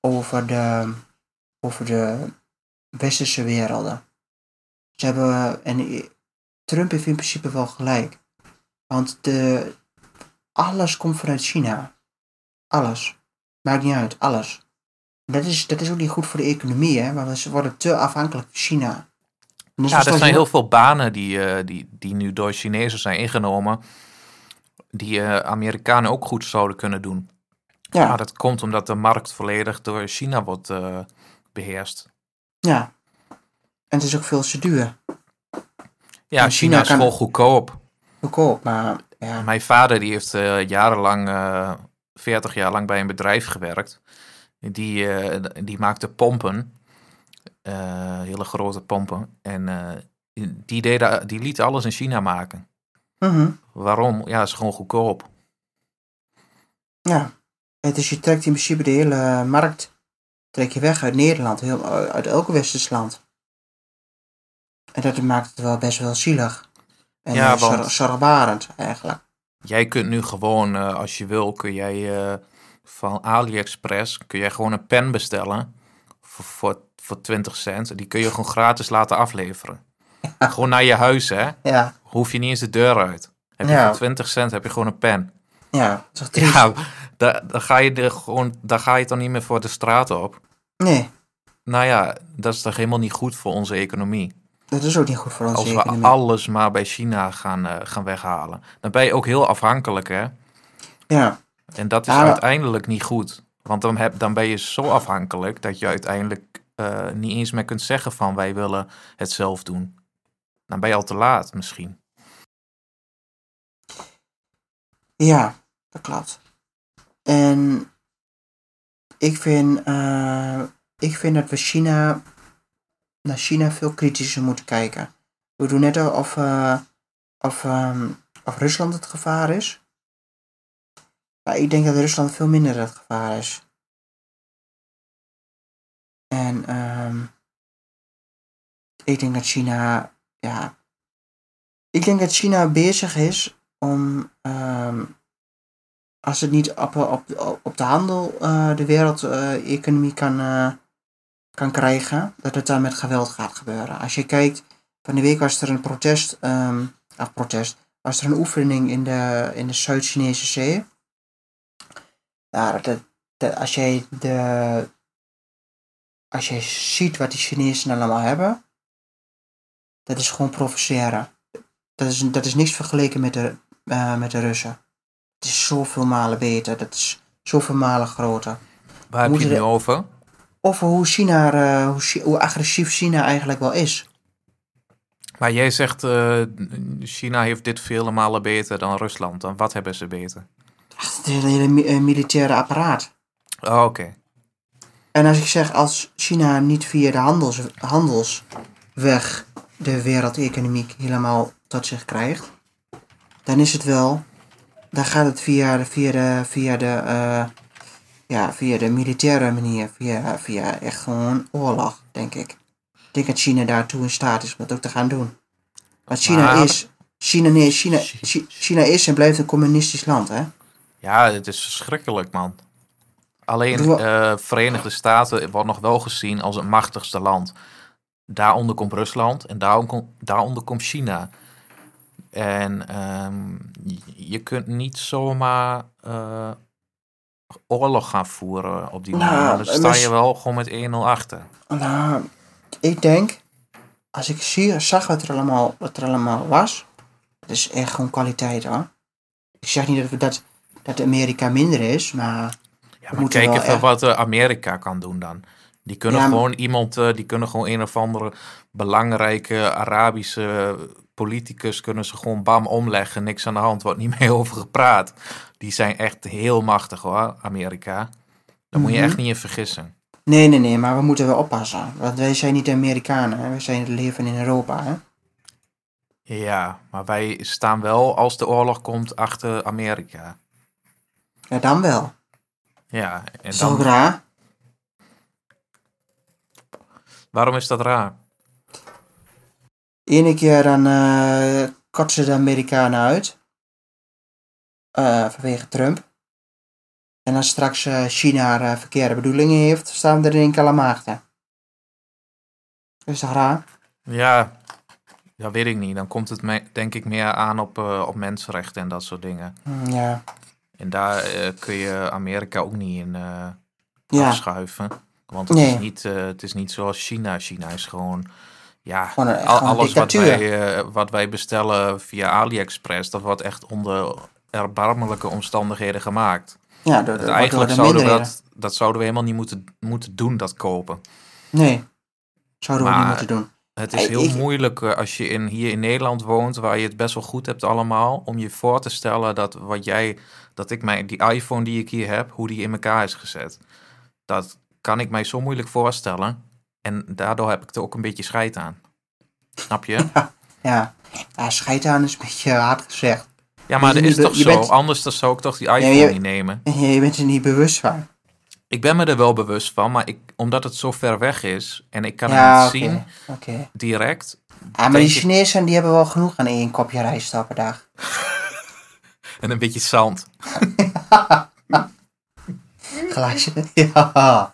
over de, over de westerse werelden. Ze hebben, en Trump heeft in principe wel gelijk. Want de, alles komt vanuit China. Alles. Maakt niet uit, alles. Dat is, dat is ook niet goed voor de economie, hè? Want ze worden te afhankelijk van China. Is Ja, dus er zijn heel veel banen die, eh, die, die nu door Chinezen zijn ingenomen. Die eh, Amerikanen ook goed zouden kunnen doen. Ja, Maar dat komt omdat de markt volledig door China wordt eh, beheerst. Ja. En het is ook veel te duur. Ja, China, China is gewoon goedkoop. Goedkoop, maar ja. Mijn vader die heeft eh, jarenlang, eh 40 jaar lang bij een bedrijf gewerkt. Die, die maakte pompen. hele grote pompen. En die, deden, die liet alles in China maken. Mhm. Waarom? Ja, is gewoon goedkoop. Ja. Het is, je trekt in principe de hele markt trek je weg uit Nederland, heel, uit elk westers land. En dat maakt het wel best wel zielig. En Ja, want- zorgbarend eigenlijk. Jij kunt nu gewoon, eh, als je wil, kun jij eh, van AliExpress kun jij gewoon een pen bestellen voor, voor, voor 20 cent. Die kun je gewoon gratis laten afleveren. Gewoon naar je huis, hè? Ja, Hoef je niet eens de deur uit. Heb je Ja. voor 20 cent heb je gewoon een pen. ja, dat is? Ja, daar, daar, ga je er gewoon, daar ga je dan niet meer voor de straat op. Nee, Nou ja, dat is toch helemaal niet goed voor onze economie. dat is ook niet goed voor onze Als we economie. alles maar bij China gaan, eh, gaan weghalen. Dan ben je ook heel afhankelijk, hè? Ja, En dat is Ja. uiteindelijk niet goed. Want dan, heb, dan ben je zo afhankelijk dat je uiteindelijk eh, niet eens meer kunt zeggen van wij willen het zelf doen. Dan ben je al te laat misschien. ja, dat klopt. En ik vind, eh, ik vind dat we China, naar China veel kritischer moeten kijken. We doen net of, eh, of, ehm, of Rusland het gevaar is. Maar ik denk dat Rusland veel minder het gevaar is. En ehm, ik denk dat China, ja. Ik denk dat China bezig is om, ehm, als het niet op, op, de handel eh, de wereldeconomie kan, eh, kan krijgen, dat het dan met geweld gaat gebeuren. Als je kijkt, van de week was er een protest, of protest, was er een oefening in de, in de Zuid-Chinese zee. Ja, dat, dat, als jij de, als jij ziet wat die Chinezen allemaal hebben, dat is gewoon provoceren. Dat is, dat is niks vergeleken met de, eh, met de Russen. Het is zoveel malen beter, dat is zoveel malen groter. Waar heb je het nu over? Over hoe, China, eh, hoe, agressief China eigenlijk wel is. Maar jij zegt eh, China heeft dit vele malen beter dan Rusland. Dan wat hebben ze beter? Het hele, hele mi- militaire apparaat. Oh, Oké. En als ik zeg, als China niet via de handels, handelsweg de wereldeconomie helemaal tot zich krijgt, dan is het wel, dan gaat het via de, via de, via de, eh, ja, via de militaire manier, via, via echt gewoon oorlog, denk ik. Ik denk dat China daartoe in staat is om dat ook te gaan doen. Want China Maar- is, China, nee, China, Chi- China is en blijft een communistisch land, hè? Ja, het is verschrikkelijk, man. Alleen Doe- eh Verenigde Staten wordt nog wel gezien als het machtigste land. Daaronder komt Rusland en daaronder, komt- daaronder komt China. En ehm, je- kunt niet zomaar eh, oorlog gaan voeren op die Nou, manier. Dan en sta mis- je wel gewoon met 1-0 achter. Nou, ik denk, als ik zie, zag wat er, allemaal, wat er allemaal was, het is echt gewoon kwaliteit hoor. Ik zeg niet dat, dat, dat Amerika minder is, maar Ja, maar kijk wel even echt- wat eh, Amerika kan doen dan. Die kunnen Ja, maar- gewoon iemand, eh, die kunnen gewoon een of andere belangrijke Arabische politicus kunnen ze gewoon bam omleggen. Niks aan de hand, wordt niet meer over gepraat. Die zijn echt heel machtig hoor, Amerika. Daar moet je Mhm. echt niet in vergissen. nee, nee, nee, maar we moeten wel oppassen. Want wij zijn niet de Amerikanen, hè? wij zijn het leven in Europa. Hè? Ja, maar wij staan wel als de oorlog komt achter Amerika. Ja, dan wel. Ja, en Zo dan, raar. Waarom is dat raar? Ene keer dan eh kotsen de Amerikanen uit. Eh, vanwege Trump. En als straks eh, China eh, verkeerde bedoelingen heeft, staan we er in één. Is toch raar? Ja, dat weet ik niet. Dan komt het me- denk ik meer aan op, op mensenrechten en dat soort dingen. Hm, Ja. En daar kun je Amerika ook niet in Ja, afschuiven. Want het, Nee. is niet, eh, het is niet zoals China. China is gewoon, ja, Gewoon een- al- gewoon een alles wat wij, eh, wat wij bestellen via AliExpress, dat wordt echt onder erbarmelijke omstandigheden gemaakt. ja door, eigenlijk door zouden we dat, dat zouden we helemaal niet moeten, moeten doen, dat kopen. Nee. Zouden we niet moeten doen. Het is heel moeilijk eh, als je in, hier in Nederland woont, waar je het best wel goed hebt allemaal, om je voor te stellen dat wat jij, dat ik mijn, die iPhone die ik hier heb, hoe die in elkaar is gezet. Dat kan ik mij zo moeilijk voorstellen. En daardoor heb ik er ook een beetje scheid aan. Snap je? Ja, ja scheid aan is een beetje hard gezegd. Ja, maar dat is toch zo? bent- Anders dan zou ik toch die iPhone je- niet nemen. Je bent er niet bewust van. Ik ben me er wel bewust van, maar ik, omdat het zo ver weg is en ik kan ja, het niet zien direct. Ja, maar die ik- Chinezen die hebben wel genoeg aan één kopje rijst per dag. En een beetje zand. Glaasje. ja.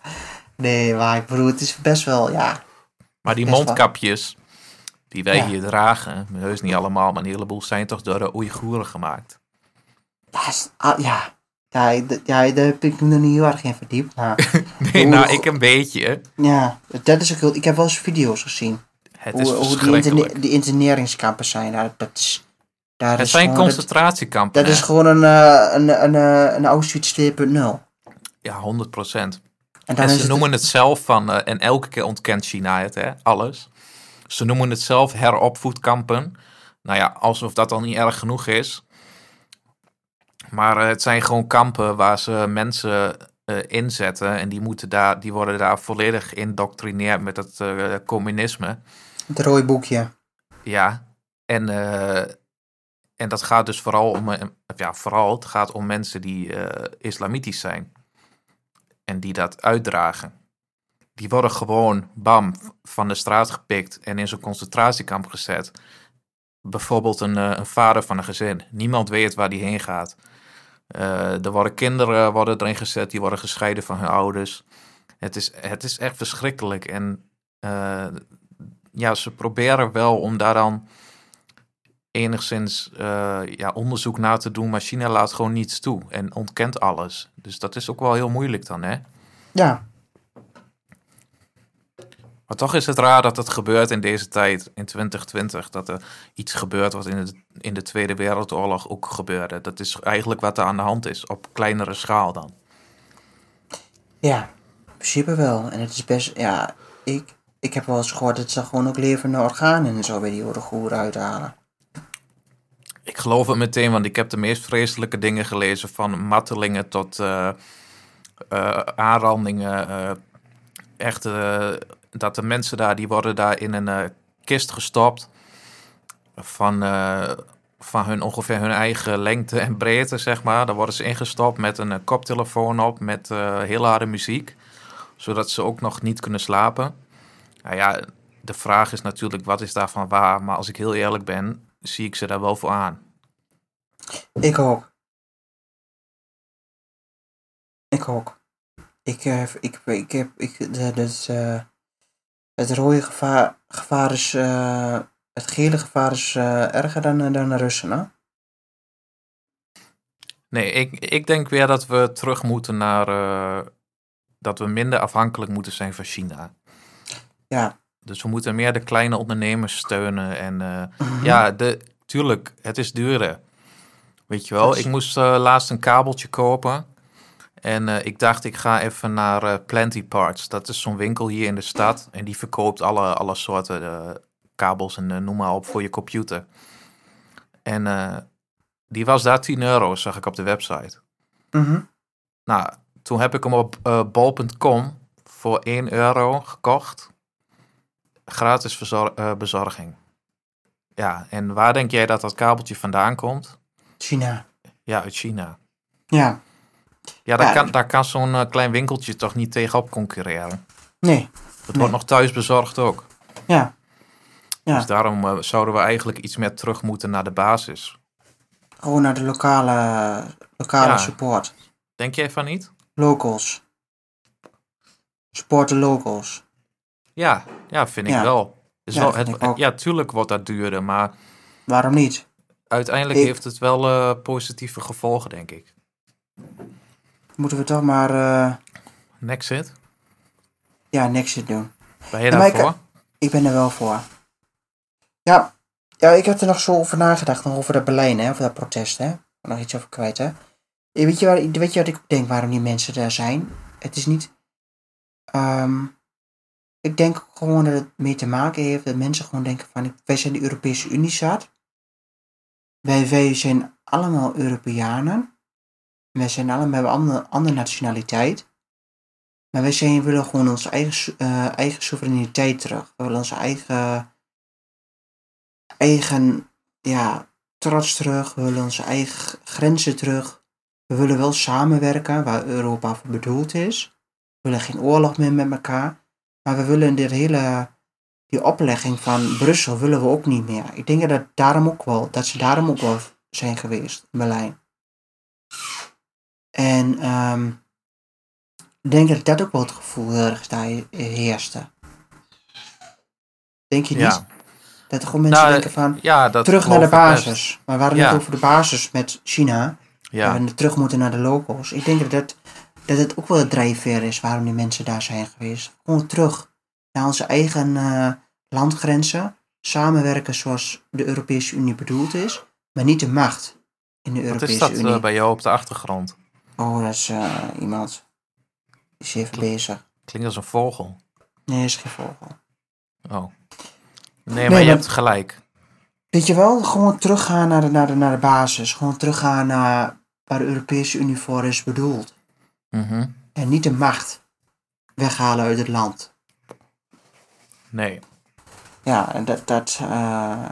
Nee, maar ik bedoel, het is best wel, ja. Maar die mondkapjes die wij Ja. hier dragen, heus niet allemaal, maar een heleboel zijn toch door de Oeigoeren gemaakt. Ja, is- ah, ja. Ja, daar heb ik me nog niet heel erg in verdiept. Maar Nee, nou, ik een beetje. ja, dat is ook heel, ik heb wel eens video's gezien. Het Hoe, is hoe die, interne- die interneringskampen zijn. Daar, dat is, daar Het is zijn gewoon, concentratiekampen. dat is gewoon een, eh, een, een, eh, een Auschwitz 2.0. Ja, 100 procent. En En ze noemen het zelf van, eh, en elke keer ontkent China het, hè, alles. Ze noemen het zelf heropvoedkampen. Nou ja, alsof dat al niet erg genoeg is. Maar eh, het zijn gewoon kampen waar ze mensen eh, inzetten. En die, moeten daar, die worden daar volledig geïndoctrineerd met het communisme. het rode boekje. Ja, en, en dat gaat dus vooral om, ja, vooral, het gaat om mensen die islamitisch zijn. En die dat uitdragen. Die worden gewoon, bam, van de straat gepikt en in zo'n concentratiekamp gezet. Bijvoorbeeld een, eh, een vader van een gezin. Niemand weet waar die heen gaat. Eh, er worden kinderen worden erin gezet, die worden gescheiden van hun ouders. Het is, het is echt verschrikkelijk. En eh, ja, ze proberen wel om daar dan enigszins eh, ja, onderzoek naar te doen, maar China laat gewoon niets toe en ontkent alles. Dus dat is ook wel heel moeilijk dan, hè? Ja, Maar toch is het raar dat het gebeurt in deze tijd, in 2020, dat er iets gebeurt wat in de, in de Tweede Wereldoorlog ook gebeurde. Dat is eigenlijk wat er aan de hand is, op kleinere schaal dan. ja, in principe wel. En het is best, ja, ik, ik heb wel eens gehoord dat ze gewoon ook levende organen en zo bij die Oeigoeren uithalen. Ik geloof het meteen, want ik heb de meest vreselijke dingen gelezen, van martelingen tot eh, eh, aanrandingen. eh, echt, dat de mensen daar, die worden daar in een kist gestopt van, van hun, ongeveer hun eigen lengte en breedte, zeg maar. Daar worden ze ingestopt met een koptelefoon op, met heel harde muziek, zodat ze ook nog niet kunnen slapen. Nou ja, de vraag is natuurlijk, wat is daarvan waar? Maar als ik heel eerlijk ben, zie ik ze daar wel voor aan. Ik ook. Ik ook. Ik, eh, ik, ik heb, ik, dus, eh, het rode gevaar, gevaar is, eh, het gele gevaar is erger dan, dan de Russen, hè? Nee, ik, ik denk weer dat we terug moeten naar. dat we minder afhankelijk moeten zijn van China. Ja. Dus we moeten meer de kleine ondernemers steunen. En eh, Mhm. ja, de, tuurlijk, het is duurder. Weet je wel, is- ik moest eh, laatst een kabeltje kopen. En eh, ik dacht, ik ga even naar Plenty Parts. Dat is zo'n winkel hier in de stad. En die verkoopt alle, alle soorten kabels en noem maar op voor je computer. En die was daar 10 euro, zag ik op de website. Mhm. Nou, toen heb ik hem op bol.com voor 1 euro gekocht. Gratis verzor- eh, bezorging. Ja, en waar denk jij dat dat kabeltje vandaan komt? China. Ja, uit China. Ja. Ja, daar Ja. kan, daar kan zo'n eh, klein winkeltje toch niet tegenop concurreren. Nee. Het Nee. wordt nog thuis bezorgd ook. Ja. Ja. Dus daarom eh, zouden we eigenlijk iets meer terug moeten naar de basis. Gewoon naar de lokale, lokale Ja. support. Denk jij van niet? Locals. Support de locals. Ja, ja vind ik Ja. wel. Is Ja, wel het, ja, tuurlijk wordt dat duurder, maar Waarom niet? uiteindelijk Ik- heeft het wel eh, positieve gevolgen, denk ik. Moeten we toch maar, eh, Nexit, ja, niks doen. ben je maar ik- daarvoor? Ik ben er wel voor. Ja, ja ik heb er nog zo over nagedacht, nog over dat Berlijn, hè, over dat protest, hè. Nog iets over kwijt, hè. Eh, Weet je, waar, weet je wat ik denk waarom die mensen daar zijn? Het is niet... ehm, ik denk gewoon dat het mee te maken heeft dat mensen gewoon denken van wij zijn de Europese Unie zat. Wij, wij zijn allemaal Europeanen. Wij zijn allemaal, hebben andere, andere nationaliteit. Maar wij zijn, willen gewoon onze eigen, uh, eigen soevereiniteit terug. We willen onze eigen, eigen ja, trots terug. We willen onze eigen grenzen terug. We willen wel samenwerken waar Europa voor bedoeld is. We willen geen oorlog meer met elkaar. Maar we willen dit hele, die oplegging van Brussel willen we ook niet meer. Ik denk dat, daarom ook wel, dat ze daarom ook wel zijn geweest in Berlijn. En um, ik denk dat dat ook wel het gevoel heel erg daar heerste. Denk je niet? Ja. Dat er gewoon mensen nou, denken van, ja, terug naar de basis. Maar we hadden het over de basis met China. Ja. En terug moeten naar de locals. Ik denk dat, dat, dat het ook wel het drijfveer is waarom die mensen daar zijn geweest. Gewoon terug naar onze eigen uh, landgrenzen. Samenwerken zoals de Europese Unie bedoeld is. Maar niet de macht in de Europese Unie. Wat is dat uh, bij jou op de achtergrond? Oh, dat is uh, iemand. Die is even bezig. Klinkt als een vogel. Nee, is geen vogel. Oh. Nee, maar je hebt gelijk. Weet je wel, gewoon teruggaan naar de, naar de, naar de basis. Gewoon teruggaan naar waar de Europese Unie voor is bedoeld. Mm En niet de macht weghalen uit het land. Nee. Ja, en dat... dat uh,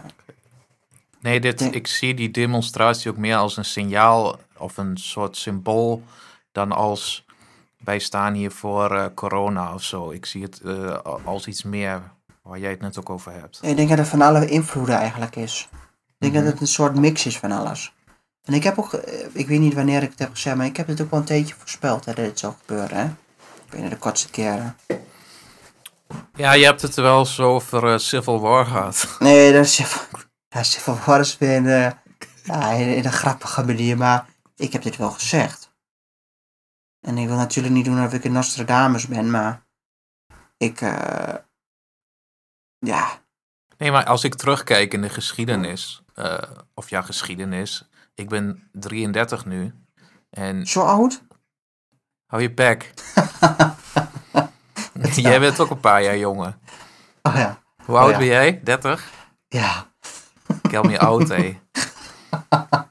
nee, dit, ik zie die demonstratie ook meer als een signaal of een soort symbool dan als wij staan hier voor uh, corona of zo. Ik zie het uh, als iets meer waar jij het net ook over hebt. Ik denk dat het van alle invloeden eigenlijk is. Ik denk dat mhm. het een soort mix is van alles. En ik heb ook, eh, ik weet niet wanneer ik het heb gezegd, maar ik heb het ook wel een tijdje voorspeld hè, dat dit zou gebeuren. Hè? Binnen de kortste keren. Ja, je hebt het wel zo over uh, Civil War gehad. Nee, dat is Civil, ja, Civil War is weer in, de, ja, in, in, een grappige manier, maar ik heb dit wel gezegd. En ik wil natuurlijk niet doen of ik een Nostradamus ben, maar ik, uh, ja. Nee, maar als ik terugkijk in de geschiedenis, uh, of ja, geschiedenis. Ik ben 33 nu. En Zo oud? Hou je bek. jij bent ook een paar jaar jonger. Oh ja. Hoe oud oh, ben jij? 30? Ja. Ik heb me oud, hé.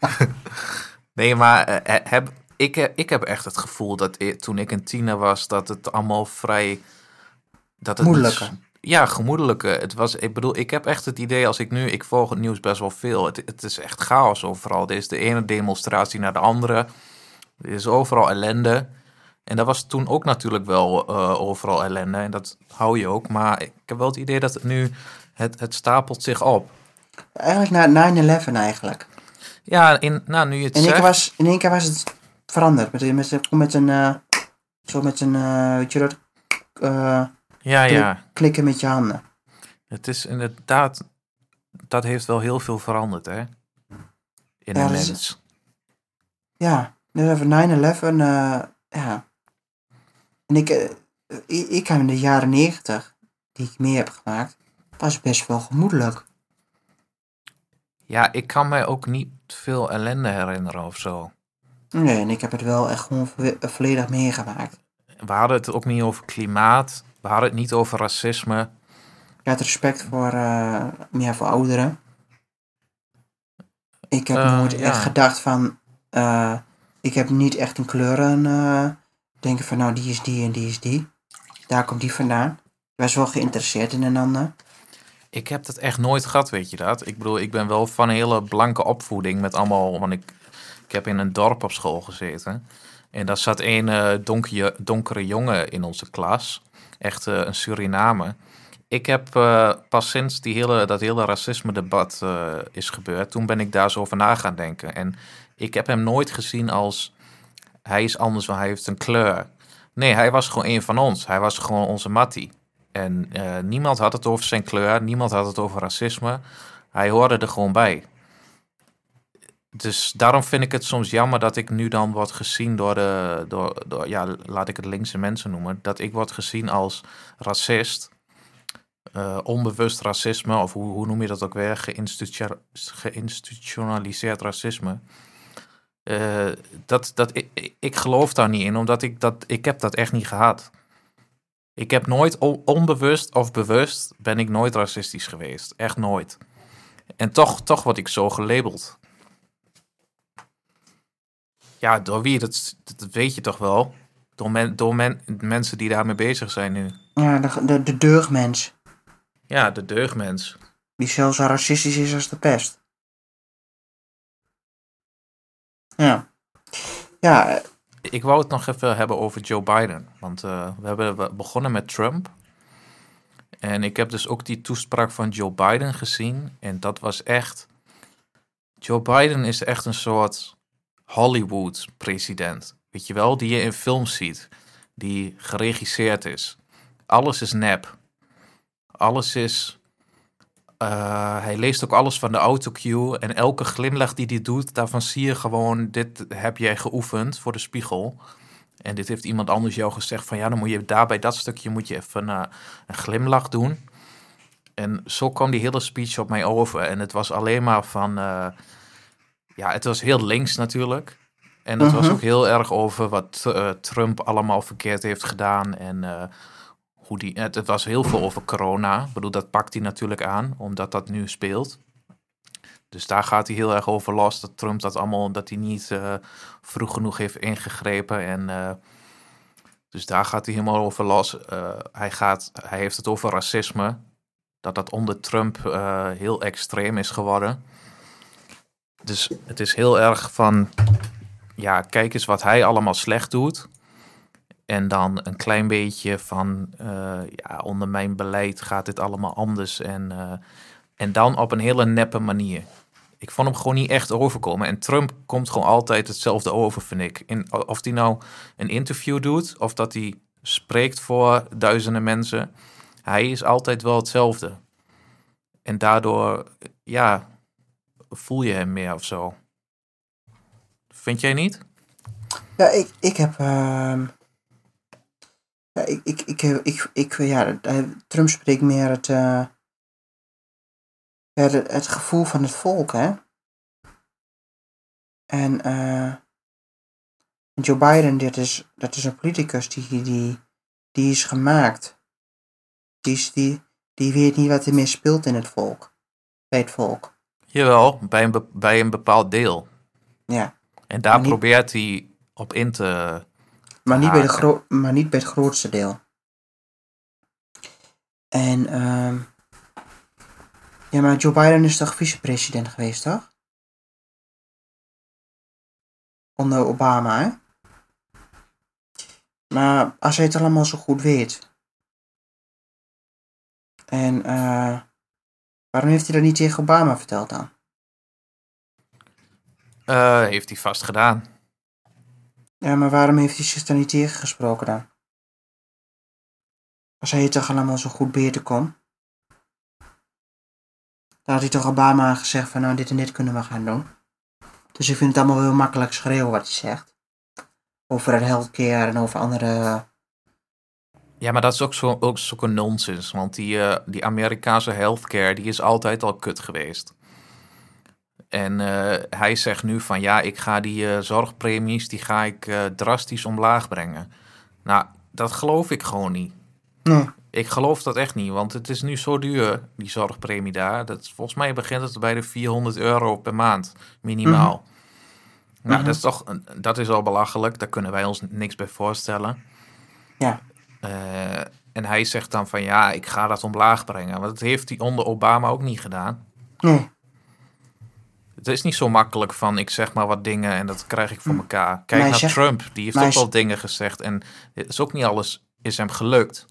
nee, maar uh, heb, ik, ik heb echt het gevoel dat toen ik een tiener was, dat het allemaal vrij... Dat het Moeilijker ja, gemoedelijke. Het was, ik bedoel, ik heb echt het idee als ik nu, ik volg het nieuws best wel veel. Het, het is echt chaos overal. Er is de ene demonstratie naar de andere. Er is overal ellende. En dat was toen ook natuurlijk wel uh, overal ellende. En dat hou je ook. Maar ik heb wel het idee dat het nu, het, het stapelt zich op. Eigenlijk na 9-11 eigenlijk. Ja, in, nou, nu je het in zegt... was, in één keer was het veranderd. Met, met, met een, uh, zo met een, uh, weet je dat... Ja, ja. Klikken met je handen. Het is inderdaad, dat heeft wel heel veel veranderd, hè? In ja, een mens. Is, ja, 9-11, uh, ja. En ik, uh, ik, ik heb in de jaren 90, die ik mee heb gemaakt, was best wel gemoedelijk. Ja, ik kan mij ook niet veel ellende herinneren of zo. Nee, en ik heb het wel echt gewoon volledig meegemaakt. We hadden het ook niet over klimaat. We hadden het niet over racisme. Ja, het respect voor, uh, meer voor ouderen. Ik heb uh, nooit echt gedacht van, uh, ik heb niet echt een kleuren denken van nou die is die en die is die. Daar komt die vandaan. Ik was wel geïnteresseerd in een ander. Ik heb dat echt nooit gehad, weet je dat? Ik bedoel, ik ben wel van een hele blanke opvoeding met allemaal, want ik, ik heb in een dorp op school gezeten. En daar zat een donkere, donkere jongen in onze klas echt uh, een Suriname. Ik heb uh, pas sinds die hele, dat hele racisme-debat uh, is gebeurd, toen ben ik daar zo over na gaan denken. En ik heb hem nooit gezien als hij is anders, want hij heeft een kleur. Nee, hij was gewoon een van ons. Hij was gewoon onze mattie. En niemand had het over zijn kleur, niemand had het over racisme. Hij hoorde er gewoon bij dus daarom vind ik het soms jammer dat ik nu dan word gezien door de, door, door, ja, laat ik het linkse mensen noemen, dat ik word gezien als racist, uh, onbewust racisme, of hoe, hoe noem je dat ook weer, geïnstitutionaliseerd racisme. Uh, dat, dat, ik, ik geloof daar niet in, omdat ik dat, ik heb dat echt niet gehad. Ik heb nooit on- onbewust of bewust ben ik nooit racistisch geweest. Echt nooit. En toch, toch word ik zo gelabeld. Ja, door wie? Dat, dat weet je toch wel. Door, men, door men, mensen die daarmee bezig zijn nu. Ja, de, de, de deugdmens. Ja, de deugdmens. Die zelfs zo racistisch is als de pest. Ja. Ja, eh, Ik wou het nog even hebben over Joe Biden. Want eh, we hebben we begonnen met Trump. En ik heb dus ook die toespraak van Joe Biden gezien. En dat was echt. Joe Biden is echt een soort Hollywood-president. Weet je wel, die je in films ziet. Die geregisseerd is. Alles is nep. Alles is. eh, hij leest ook alles van de autocue. En elke glimlach die hij doet, daarvan zie je gewoon: dit heb jij geoefend voor de spiegel. En dit heeft iemand anders jou gezegd van ja, dan moet je daar bij dat stukje moet je even eh, een glimlach doen. En zo kwam die hele speech op mij over. En het was alleen maar van, eh, ja, het was heel links natuurlijk. En het was Mhm. ook heel erg over wat eh, Trump allemaal verkeerd heeft gedaan. En eh, hoe die, het, het was heel veel over corona. Ik bedoel, dat pakt hij natuurlijk aan, omdat dat nu speelt. Dus daar gaat hij heel erg over los. Dat Trump dat allemaal, dat hij niet eh, vroeg genoeg heeft ingegrepen. En dus daar gaat hij helemaal over los. Hij, gaat, hij heeft het over racisme. Dat dat onder Trump heel extreem is geworden. Dus het is heel erg van, ja, kijk eens wat hij allemaal slecht doet. En dan een klein beetje van, eh, ja, onder mijn beleid gaat dit allemaal anders. En, eh, en dan op een hele neppe manier. Ik vond hem gewoon niet echt overkomen. En Trump komt gewoon altijd hetzelfde over, vind ik. In, of hij nou een interview doet, of dat hij spreekt voor duizenden mensen. Hij is altijd wel hetzelfde. En daardoor, ja, voel je hem meer of zo. Vind jij niet? ja ik, ik heb... ehm, ja, ik, ik, ik, ik, ik, ja, Trump spreekt meer het, eh, het gevoel van het volk, hè. En eh, Joe Biden, dit is, dat is een politicus die, die, die is gemaakt. Die, is, die, die weet niet wat er meer speelt in het volk. Bij het volk. Jawel, bij een, be- bij een bepaald deel. Ja. En daar Maar niet- probeert hij op in te... Maar niet, bij de haken. gro- maar niet bij het grootste deel. En, ehm ja, maar Joe Biden is toch vicepresident geweest, toch? Onder Obama, hè? Maar als hij het allemaal zo goed weet. En, eh waarom heeft hij dat niet tegen Obama verteld dan? eh, heeft hij vast gedaan. Ja, maar waarom heeft hij zich daar niet tegen gesproken dan? Als hij het toch allemaal zo goed beter kon. Dan had hij toch Obama gezegd van nou dit en dit kunnen we gaan doen. Dus ik vind het allemaal wel makkelijk schreeuwen wat hij zegt. Over het healthcare en over andere... Ja, maar dat is ook zo ook zo'n nonsens. Want die, eh, die Amerikaanse healthcare, die is altijd al kut geweest. En eh, hij zegt nu van ja, ik ga die eh, zorgpremies, die ga ik drastisch omlaag brengen. Nou, dat geloof ik gewoon niet. Nee. Ik geloof dat echt niet, want het is nu zo duur, die zorgpremie daar. Dat, volgens mij begint het bij de 400 euro per maand, minimaal. Nou, Mhm. dat is toch, dat is al belachelijk. Daar kunnen wij ons niks bij voorstellen. Ja. Eh, en hij zegt dan van ja, ik ga dat omlaag brengen. Want dat heeft hij onder Obama ook niet gedaan. Nee. Het is niet zo makkelijk van ik zeg maar wat dingen en dat krijg ik voor Hm. elkaar. Kijk naar zegt- Trump, die heeft ook hij wel dingen gezegd. En het is ook niet alles is hem gelukt.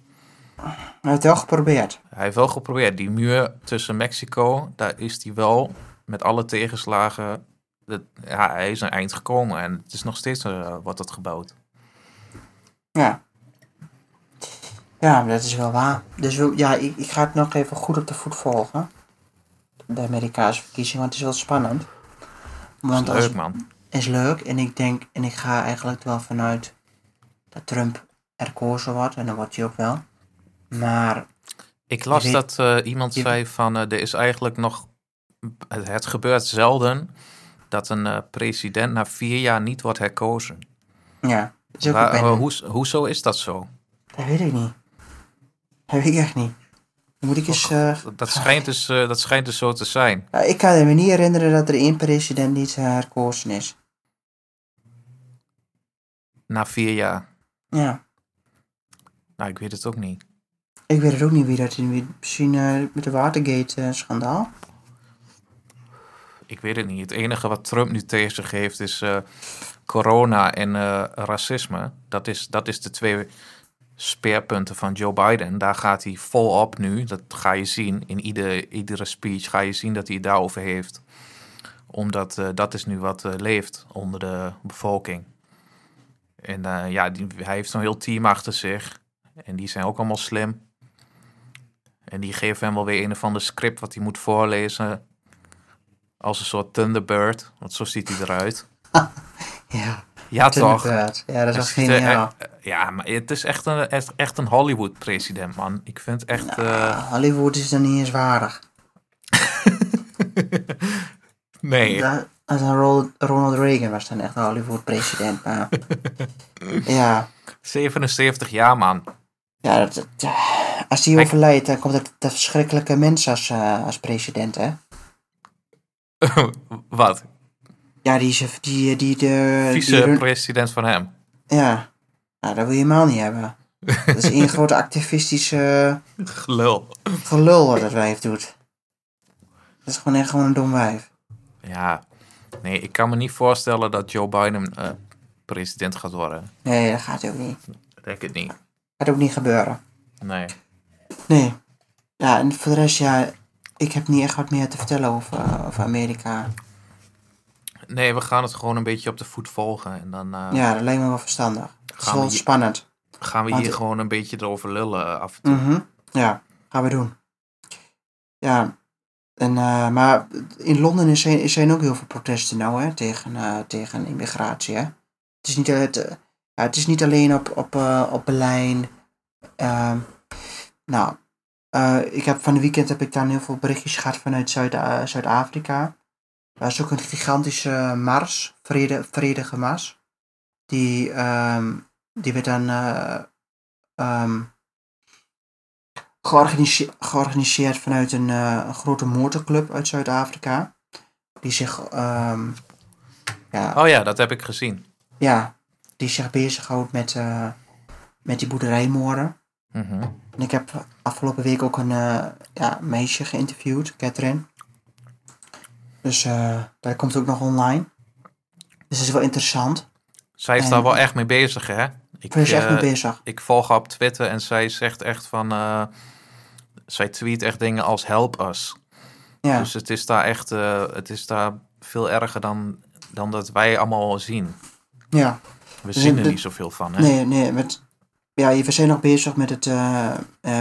Hij heeft wel geprobeerd. Hij heeft wel geprobeerd. Die muur tussen Mexico, daar is hij wel met alle tegenslagen. Dat, ja, hij is een eind gekomen en het is nog steeds eh, wordt het gebouwd. Ja. Ja, dat is wel waar. Dus we- ja, ik, ik ga het nog even goed op de voet volgen. De Amerikaanse verkiezingen, want het is wel spannend. Want is als, leuk man. is leuk en ik denk, en ik ga eigenlijk wel vanuit dat Trump herkozen wordt en dan wordt hij ook wel. Maar Ik las weet- dat eh, iemand je- zei van eh, er is eigenlijk nog. Het, gebeurt zelden dat een eh, president na vier jaar niet wordt herkozen. ja, is ook Waar, bijna- hoe, hoezo is dat zo? dat weet ik niet. Dat weet ik echt niet. Dan moet ik eens... eh, Dat, schijnt dus, eh, dat schijnt dus zo te zijn. ik kan me niet herinneren dat er één president niet herkozen is. Na vier jaar. Ja. Nou, ik weet het ook niet. Ik weet het ook niet wie dat is. Misschien eh, met de Watergate-schandaal. Ik weet het niet. Het enige wat Trump nu tegen zich heeft is corona en racisme. Dat is, dat is de twee speerpunten van Joe Biden. Daar gaat hij volop nu. Dat ga je zien. In ieder, iedere speech ga je zien dat hij het daarover heeft. Omdat eh, dat is nu wat eh, leeft onder de bevolking. En eh, ja, die, hij heeft zo'n heel team achter zich. En die zijn ook allemaal slim. En die geven hem wel weer een of ander script wat hij moet voorlezen. Als een soort Thunderbird. Want zo ziet hij eruit. Ja, Ja, toch? Ja, dat is er geniaal. echt- Ja, maar het is echt een, echt, echt een Hollywood-president, man. Ik vind het echt... eh, Ah, Hollywood is dan niet eens waardig. nee, Als een Ronald Reagan was dan echt een Hollywood-president. Maar ja, 77 jaar, man. ja dat, als Hij- overlijdt, dan komt dat, dat verschrikkelijke mens als, eh, als president, hè? Wat? Ja, die, is- die, die, de, Vice-president van hem. Ja, nou, dat wil je helemaal niet hebben. Dat is één grote activistische Gelul. gelul wat dat wijf doet. Dat is gewoon echt gewoon een dom wijf. Ja, nee, ik kan me niet voorstellen dat Joe Biden eh, president gaat worden. Nee, dat gaat ook niet. Ik denk het niet. Gaat ook niet gebeuren. Nee. Nee. Ja, en voor de rest, ja, ik heb niet echt wat meer te vertellen over, over Amerika. Nee, we gaan het gewoon een beetje op de voet volgen. En dan eh, Ja, dat lijkt me wel verstandig. Het is Gaan we wel hier- spannend. gaan we Want- hier gewoon een beetje erover lullen af en toe. Mhm. Ja, gaan we doen. Ja, en, eh, maar in Londen is zijn, zijn ook heel veel protesten nou, hè, tegen, eh, tegen immigratie, hè. Het is niet, het, het is niet alleen op, op, op Berlijn. Ehm, nou, ik heb van de weekend heb ik dan heel veel berichtjes gehad vanuit Zuid, Zuid-Afrika. Daar is ook een gigantische mars, vrede, vredige mars. Die, ehm, die werd dan eh, ehm, georganiseerd, georganiseerd vanuit een, eh, grote motorclub uit Zuid-Afrika. Die zich, ehm, ja, Oh ja, dat heb ik gezien. ja, die zich bezighoudt met, eh, met die boerderijmoorden. Mhm. En ik heb afgelopen week ook een ja, meisje geïnterviewd, Catherine. Dus eh dat komt ook nog online. Dus dat is wel interessant. Zij is En- daar wel echt mee bezig, hè? Ik, echt eh, mee bezig. ik volg haar op Twitter en zij zegt echt van... eh, zij tweet echt dingen als help us. Ja, Dus het is daar echt... het is daar veel erger dan, dan dat wij allemaal zien. ja. We Dus zien er niet zoveel van, hè? Nee, nee, met, ja, we zijn nog bezig met het,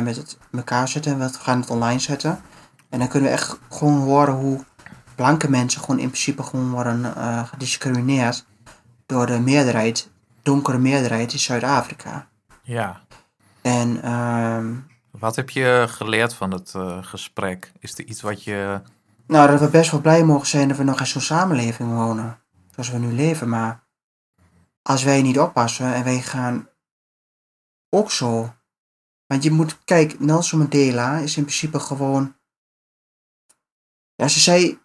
met het elkaar zetten. We gaan het online zetten. En dan kunnen we echt gewoon horen hoe blanke mensen gewoon in principe gewoon worden eh, gediscrimineerd door de meerderheid, donkere meerderheid in Zuid-Afrika. Ja. En ehm, Wat heb je geleerd van het eh, gesprek? Is er iets wat je... nou, dat we best wel blij mogen zijn dat we nog in zo'n samenleving wonen. Zoals we nu leven, maar als wij niet oppassen en wij gaan ook zo. Want je moet, kijk, Nelson Mandela is in principe gewoon. Ja, ze zei.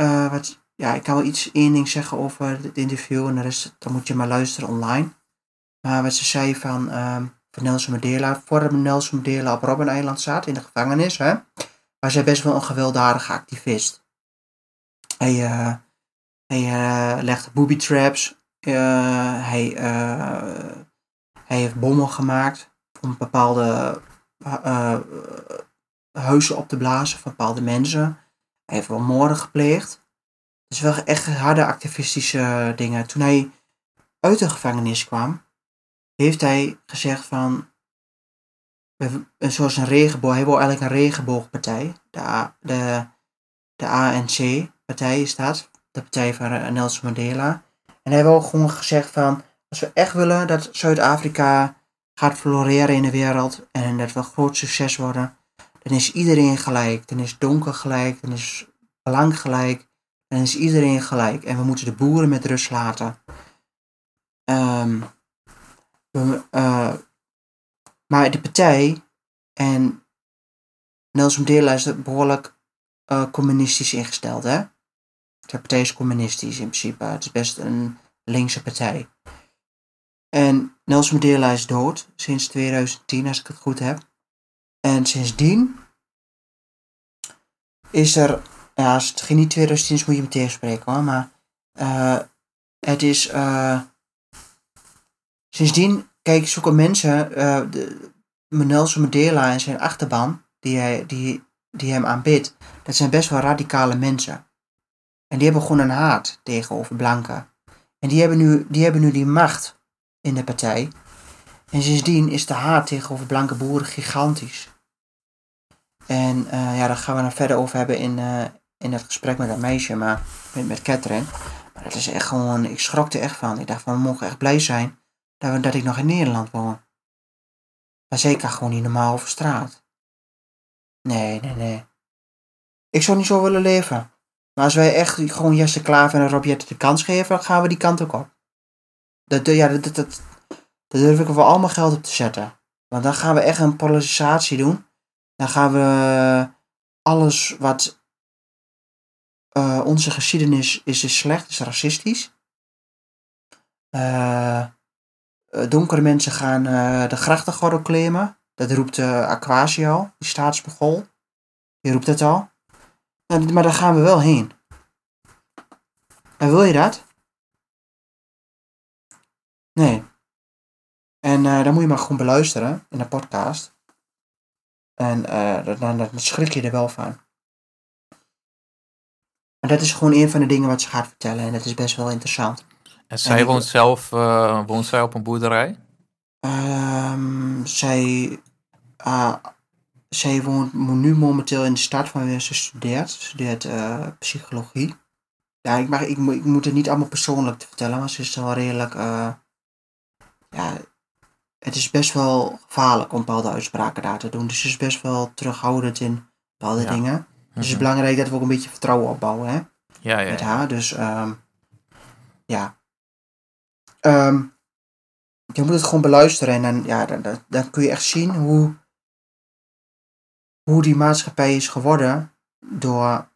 Eh, wat, ja, ik kan wel iets, één ding zeggen over het interview en de rest, dan moet je maar luisteren online. Maar wat ze zei van, ehm, van Nelson Mandela, voordat Nelson Mandela op Robben Island zat in de gevangenis, hè, was hij best wel een gewelddadige activist. Hij, eh, hij eh, legde booby traps. hij, hij heeft bommen gemaakt om bepaalde huizen op te blazen van bepaalde mensen. Hij heeft wel moorden gepleegd. Dus wel echt harde activistische dingen. Toen hij uit de gevangenis kwam, heeft hij gezegd van zoals een regenboog. Hij wil eigenlijk een regenboogpartij. De, de, de ANC-partij is dat. De partij van Nelson Mandela. En hij wil gewoon gezegd van, als we echt willen dat Zuid-Afrika gaat floreren in de wereld en dat we groot succes worden, dan is iedereen gelijk. Dan is donker gelijk, dan is blank gelijk, dan is iedereen gelijk. En we moeten de boeren met rust laten. Ehm, we, eh, Maar de partij en Nelson Mandela is behoorlijk uh, communistisch ingesteld, hè? De partij is communistisch in principe. Het is best een linkse partij. En Nelson Mandela is dood sinds 2010, als ik het goed heb. En sindsdien is er, ja, als het niet 2010 is, moet je me tegenspreken hoor, maar uh, het is, uh, sindsdien, kijk, zoeken mensen, uh, de, Nelson Mandela en zijn achterban, die, hij, die, die hem aanbidt, dat zijn best wel radicale mensen. En die hebben gewoon een haat tegenover blanken. En die hebben nu die, hebben nu die macht in de partij. En sindsdien is de haat tegenover blanke boeren gigantisch. En uh, ja, daar gaan we nog verder over hebben in, uh, in het gesprek met dat meisje, maar met, met Catherine. Maar dat is echt gewoon, ik schrok er echt van. Ik dacht van, we mogen echt blij zijn dat, we, dat ik nog in Nederland woon. Maar zeker gewoon niet normaal over straat. Nee, nee, nee. Ik zou niet zo willen leven. Maar als wij echt gewoon Jesse Klaver en Rob Jette de kans geven, dan gaan we die kant ook op. Dat, ja, dat, dat, dat, daar durf ik wel allemaal geld op te zetten. Want dan gaan we echt een polarisatie doen. Dan gaan we alles wat uh, onze geschiedenis is, is slecht, is racistisch. Uh, donkere mensen gaan uh, de grachtengordel claimen. Dat roept uh, al, die staatsbegol. Die roept het al. Maar daar gaan we wel heen. En wil je dat? Nee. En uh, dan moet je maar gewoon beluisteren in de podcast. En uh, dan, dan schrik je er wel van. Maar dat is gewoon een van de dingen wat ze gaat vertellen. En dat is best wel interessant. En zij en woont zelf uh, woont zij op een boerderij? Um, zij, zij woont nu momenteel in de stad van ze studeert. Ze studeert psychologie. Ja, ik, mag, ik, ik, moet het niet allemaal persoonlijk te vertellen, maar ze is wel redelijk. ja, het is best wel gevaarlijk om bepaalde uitspraken daar te doen. Dus ze is best wel terughoudend in bepaalde ja. dingen. Dus het is Mhm. belangrijk dat we ook een beetje vertrouwen opbouwen hè, Ja, ja. met haar. Dus um, ja. Um, je moet het gewoon beluisteren en dan, ja, dan, dan, dan kun je echt zien hoe, hoe die maatschappij is geworden door,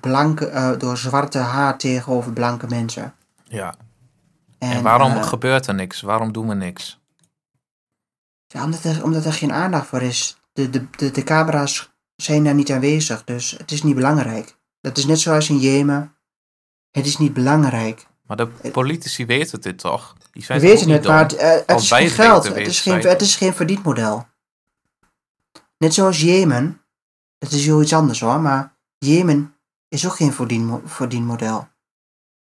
blanke, uh, door zwarte haar tegenover blanke mensen. ja. En, en waarom uh, gebeurt er niks? Waarom doen we niks? Ja, omdat er, omdat er geen aandacht voor is. De, de, de, de camera's zijn daar niet aanwezig, dus het is niet belangrijk. Dat is net zoals in Jemen. Het is niet belangrijk. Maar de politici weten dit toch? Die zijn We weten het, maar het, uh, het is geen geld. Het is geen, het is geen verdienmodel. Net zoals Jemen. Dat is heel iets anders hoor, maar Jemen is ook geen verdien, verdienmodel.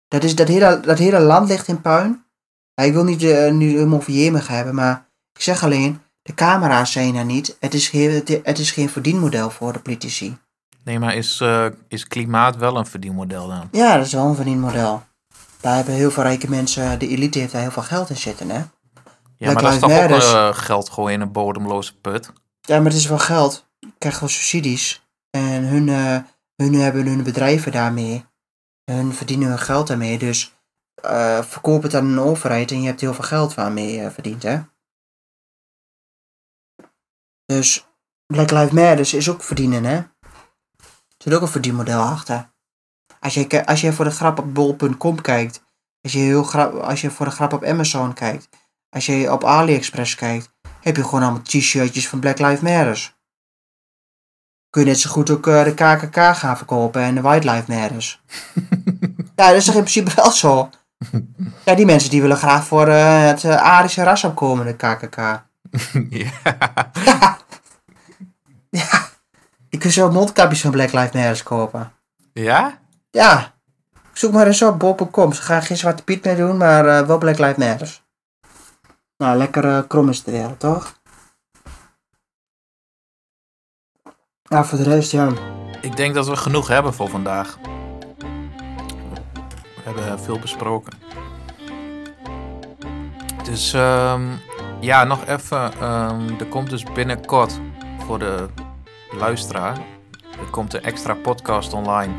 Dat, is, dat, hele, dat hele land ligt in puin. Ja, ik wil niet uh, nu helemaal hebben, maar ik zeg alleen, de camera's zijn er niet. Het is, geen, het is geen verdienmodel voor de politici. Nee, maar is, uh, is klimaat wel een verdienmodel dan? Ja, dat is wel een verdienmodel. Daar hebben heel veel rijke mensen, de elite heeft daar heel veel geld in zitten, hè? Ja, maar dat is toch ook uh, geld gooien in een bodemloze put? Ja, maar het is wel geld. Je krijgt wel subsidies. En hun, uh, hun hebben hun bedrijven daarmee. Hun verdienen hun geld daarmee. Dus uh, verkoop het aan een overheid en je hebt heel veel geld van mee uh, verdiend, hè? Dus Black Lives Matter is ook verdienen, hè? Er zit ook een verdienmodel achter. Als je, als je voor de grap op bol.com kijkt, als je, heel grap, als je voor de grap op Amazon kijkt, als je op AliExpress kijkt, heb je gewoon allemaal t-shirtjes van Black Lives Matter. Kun je net zo goed ook uh, de KKK gaan verkopen en de White Lives Matter. ja, dat is toch in principe wel zo. Ja, die mensen die willen graag voor uh, het uh, Arische ras opkomen, de KKK. ja. ja. ja. Je kunt zo mondkapjes van Black Lives Matter kopen. Ja? Ja. Zoek maar eens op bol.com. Ze gaan geen Zwarte Piet meer doen, maar uh, wel Black Lives Matter. Nou, lekker krom is de wereld, toch? Ja, voor de rest, ja. Ik denk dat we genoeg hebben voor vandaag. We hebben veel besproken. Dus um, ja, nog even. Um, er komt dus binnenkort voor de luisteraar. Er komt een extra podcast online.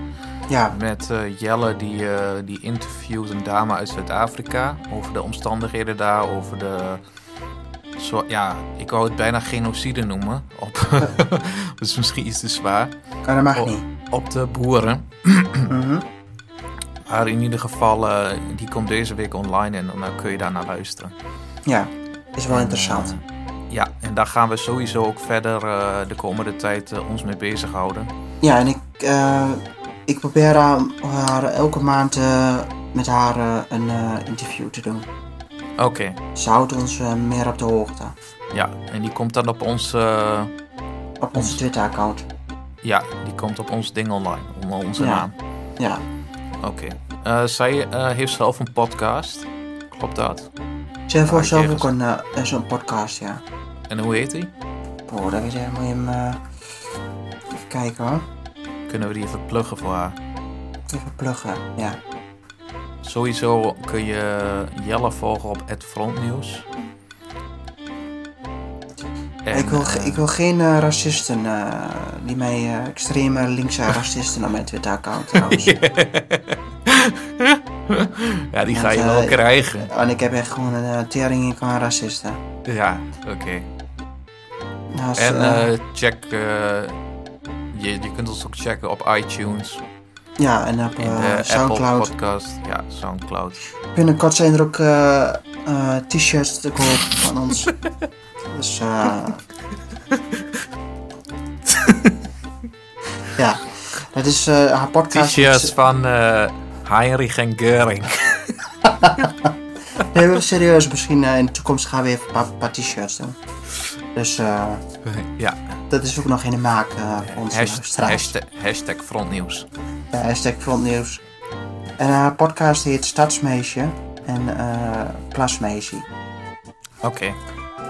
Ja. Met uh, Jelle, die, uh, die interviewt een dame uit Zuid-Afrika. Over de omstandigheden daar, over de Zo, ja, ik wou het bijna genocide noemen. Op, dat is misschien iets te zwaar. Maar dat mag niet. Op de boeren. Mhm. Maar in ieder geval, eh, die komt deze week online en dan kun je daar naar luisteren. Ja, is wel En, interessant. ja, en daar gaan we sowieso ook verder eh, de komende tijd eh, ons mee bezighouden. Ja, en ik, ik probeer haar, elke maand met haar een interview te doen. Oké, Ze houdt ons eh, meer op de hoogte. ja, en die komt dan op ons, eh, Op onze Ons- Twitter-account. ja, die komt op ons ding online, onder onze Ja. naam. Ja. Oké. Eh, zij heeft zelf een podcast. Klopt dat? Ze heeft voor Ah, zelf ik ook een, zo'n podcast, ja. En hoe heet die? Oh, dat weet je, moet je hem... even kijken hoor. Kunnen we die even pluggen voor haar? Even pluggen, ja. Sowieso kun je Jelle volgen op @frontnieuws. En, ik, wil, eh, ik wil geen eh, racisten, eh, die mij extreme linkse racisten op mijn Twitter-account trouwens. ja, die ga je wel krijgen. En ik heb echt gewoon een tering in aan racisten. Ja, oké. Nou, En check, je, je kunt ons ook checken op iTunes, ja, en op eh, de Apple Soundcloud. Podcast. Ja, Soundcloud. Binnenkort zijn er ook eh, eh, t-shirts te koop van ons. dus eh ja, dat is eh, haar podcast. T-shirts van Heinrich en Geuring. Nee, serieus, misschien in de toekomst gaan we even een paar, paar t-shirts doen. Dus eh, ja, dat is ook nog in de maak eh voor onze hashtag, hashtag, hashtag frontnieuws. Ja, hashtag frontnieuws. En haar podcast heet Stadsmeisje en eh Plasmeisje. Oké,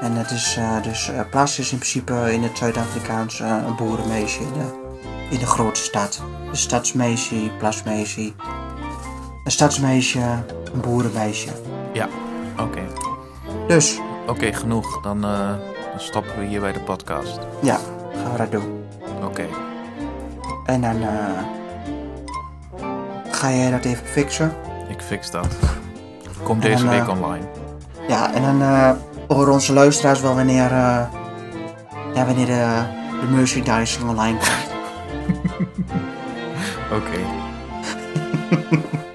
En het is eh, dus, eh, Plas is in principe in het Zuid-Afrikaans eh, een boerenmeisje in de, in de grote stad. Dus stadsmeisje, plasmeisje. Een stadsmeisje, een boerenmeisje. ja, oké. Dus, Oké, genoeg. Dan, eh, dan stoppen we hier bij de podcast. ja, gaan we dat doen. Oké, En dan eh, ga jij dat even fixen. ik fix dat. Komt En deze dan, week eh, online. Ja, en dan eh, horen onze luisteraars wel wanneer, ja, wanneer de, de merchandising online komt. Oké.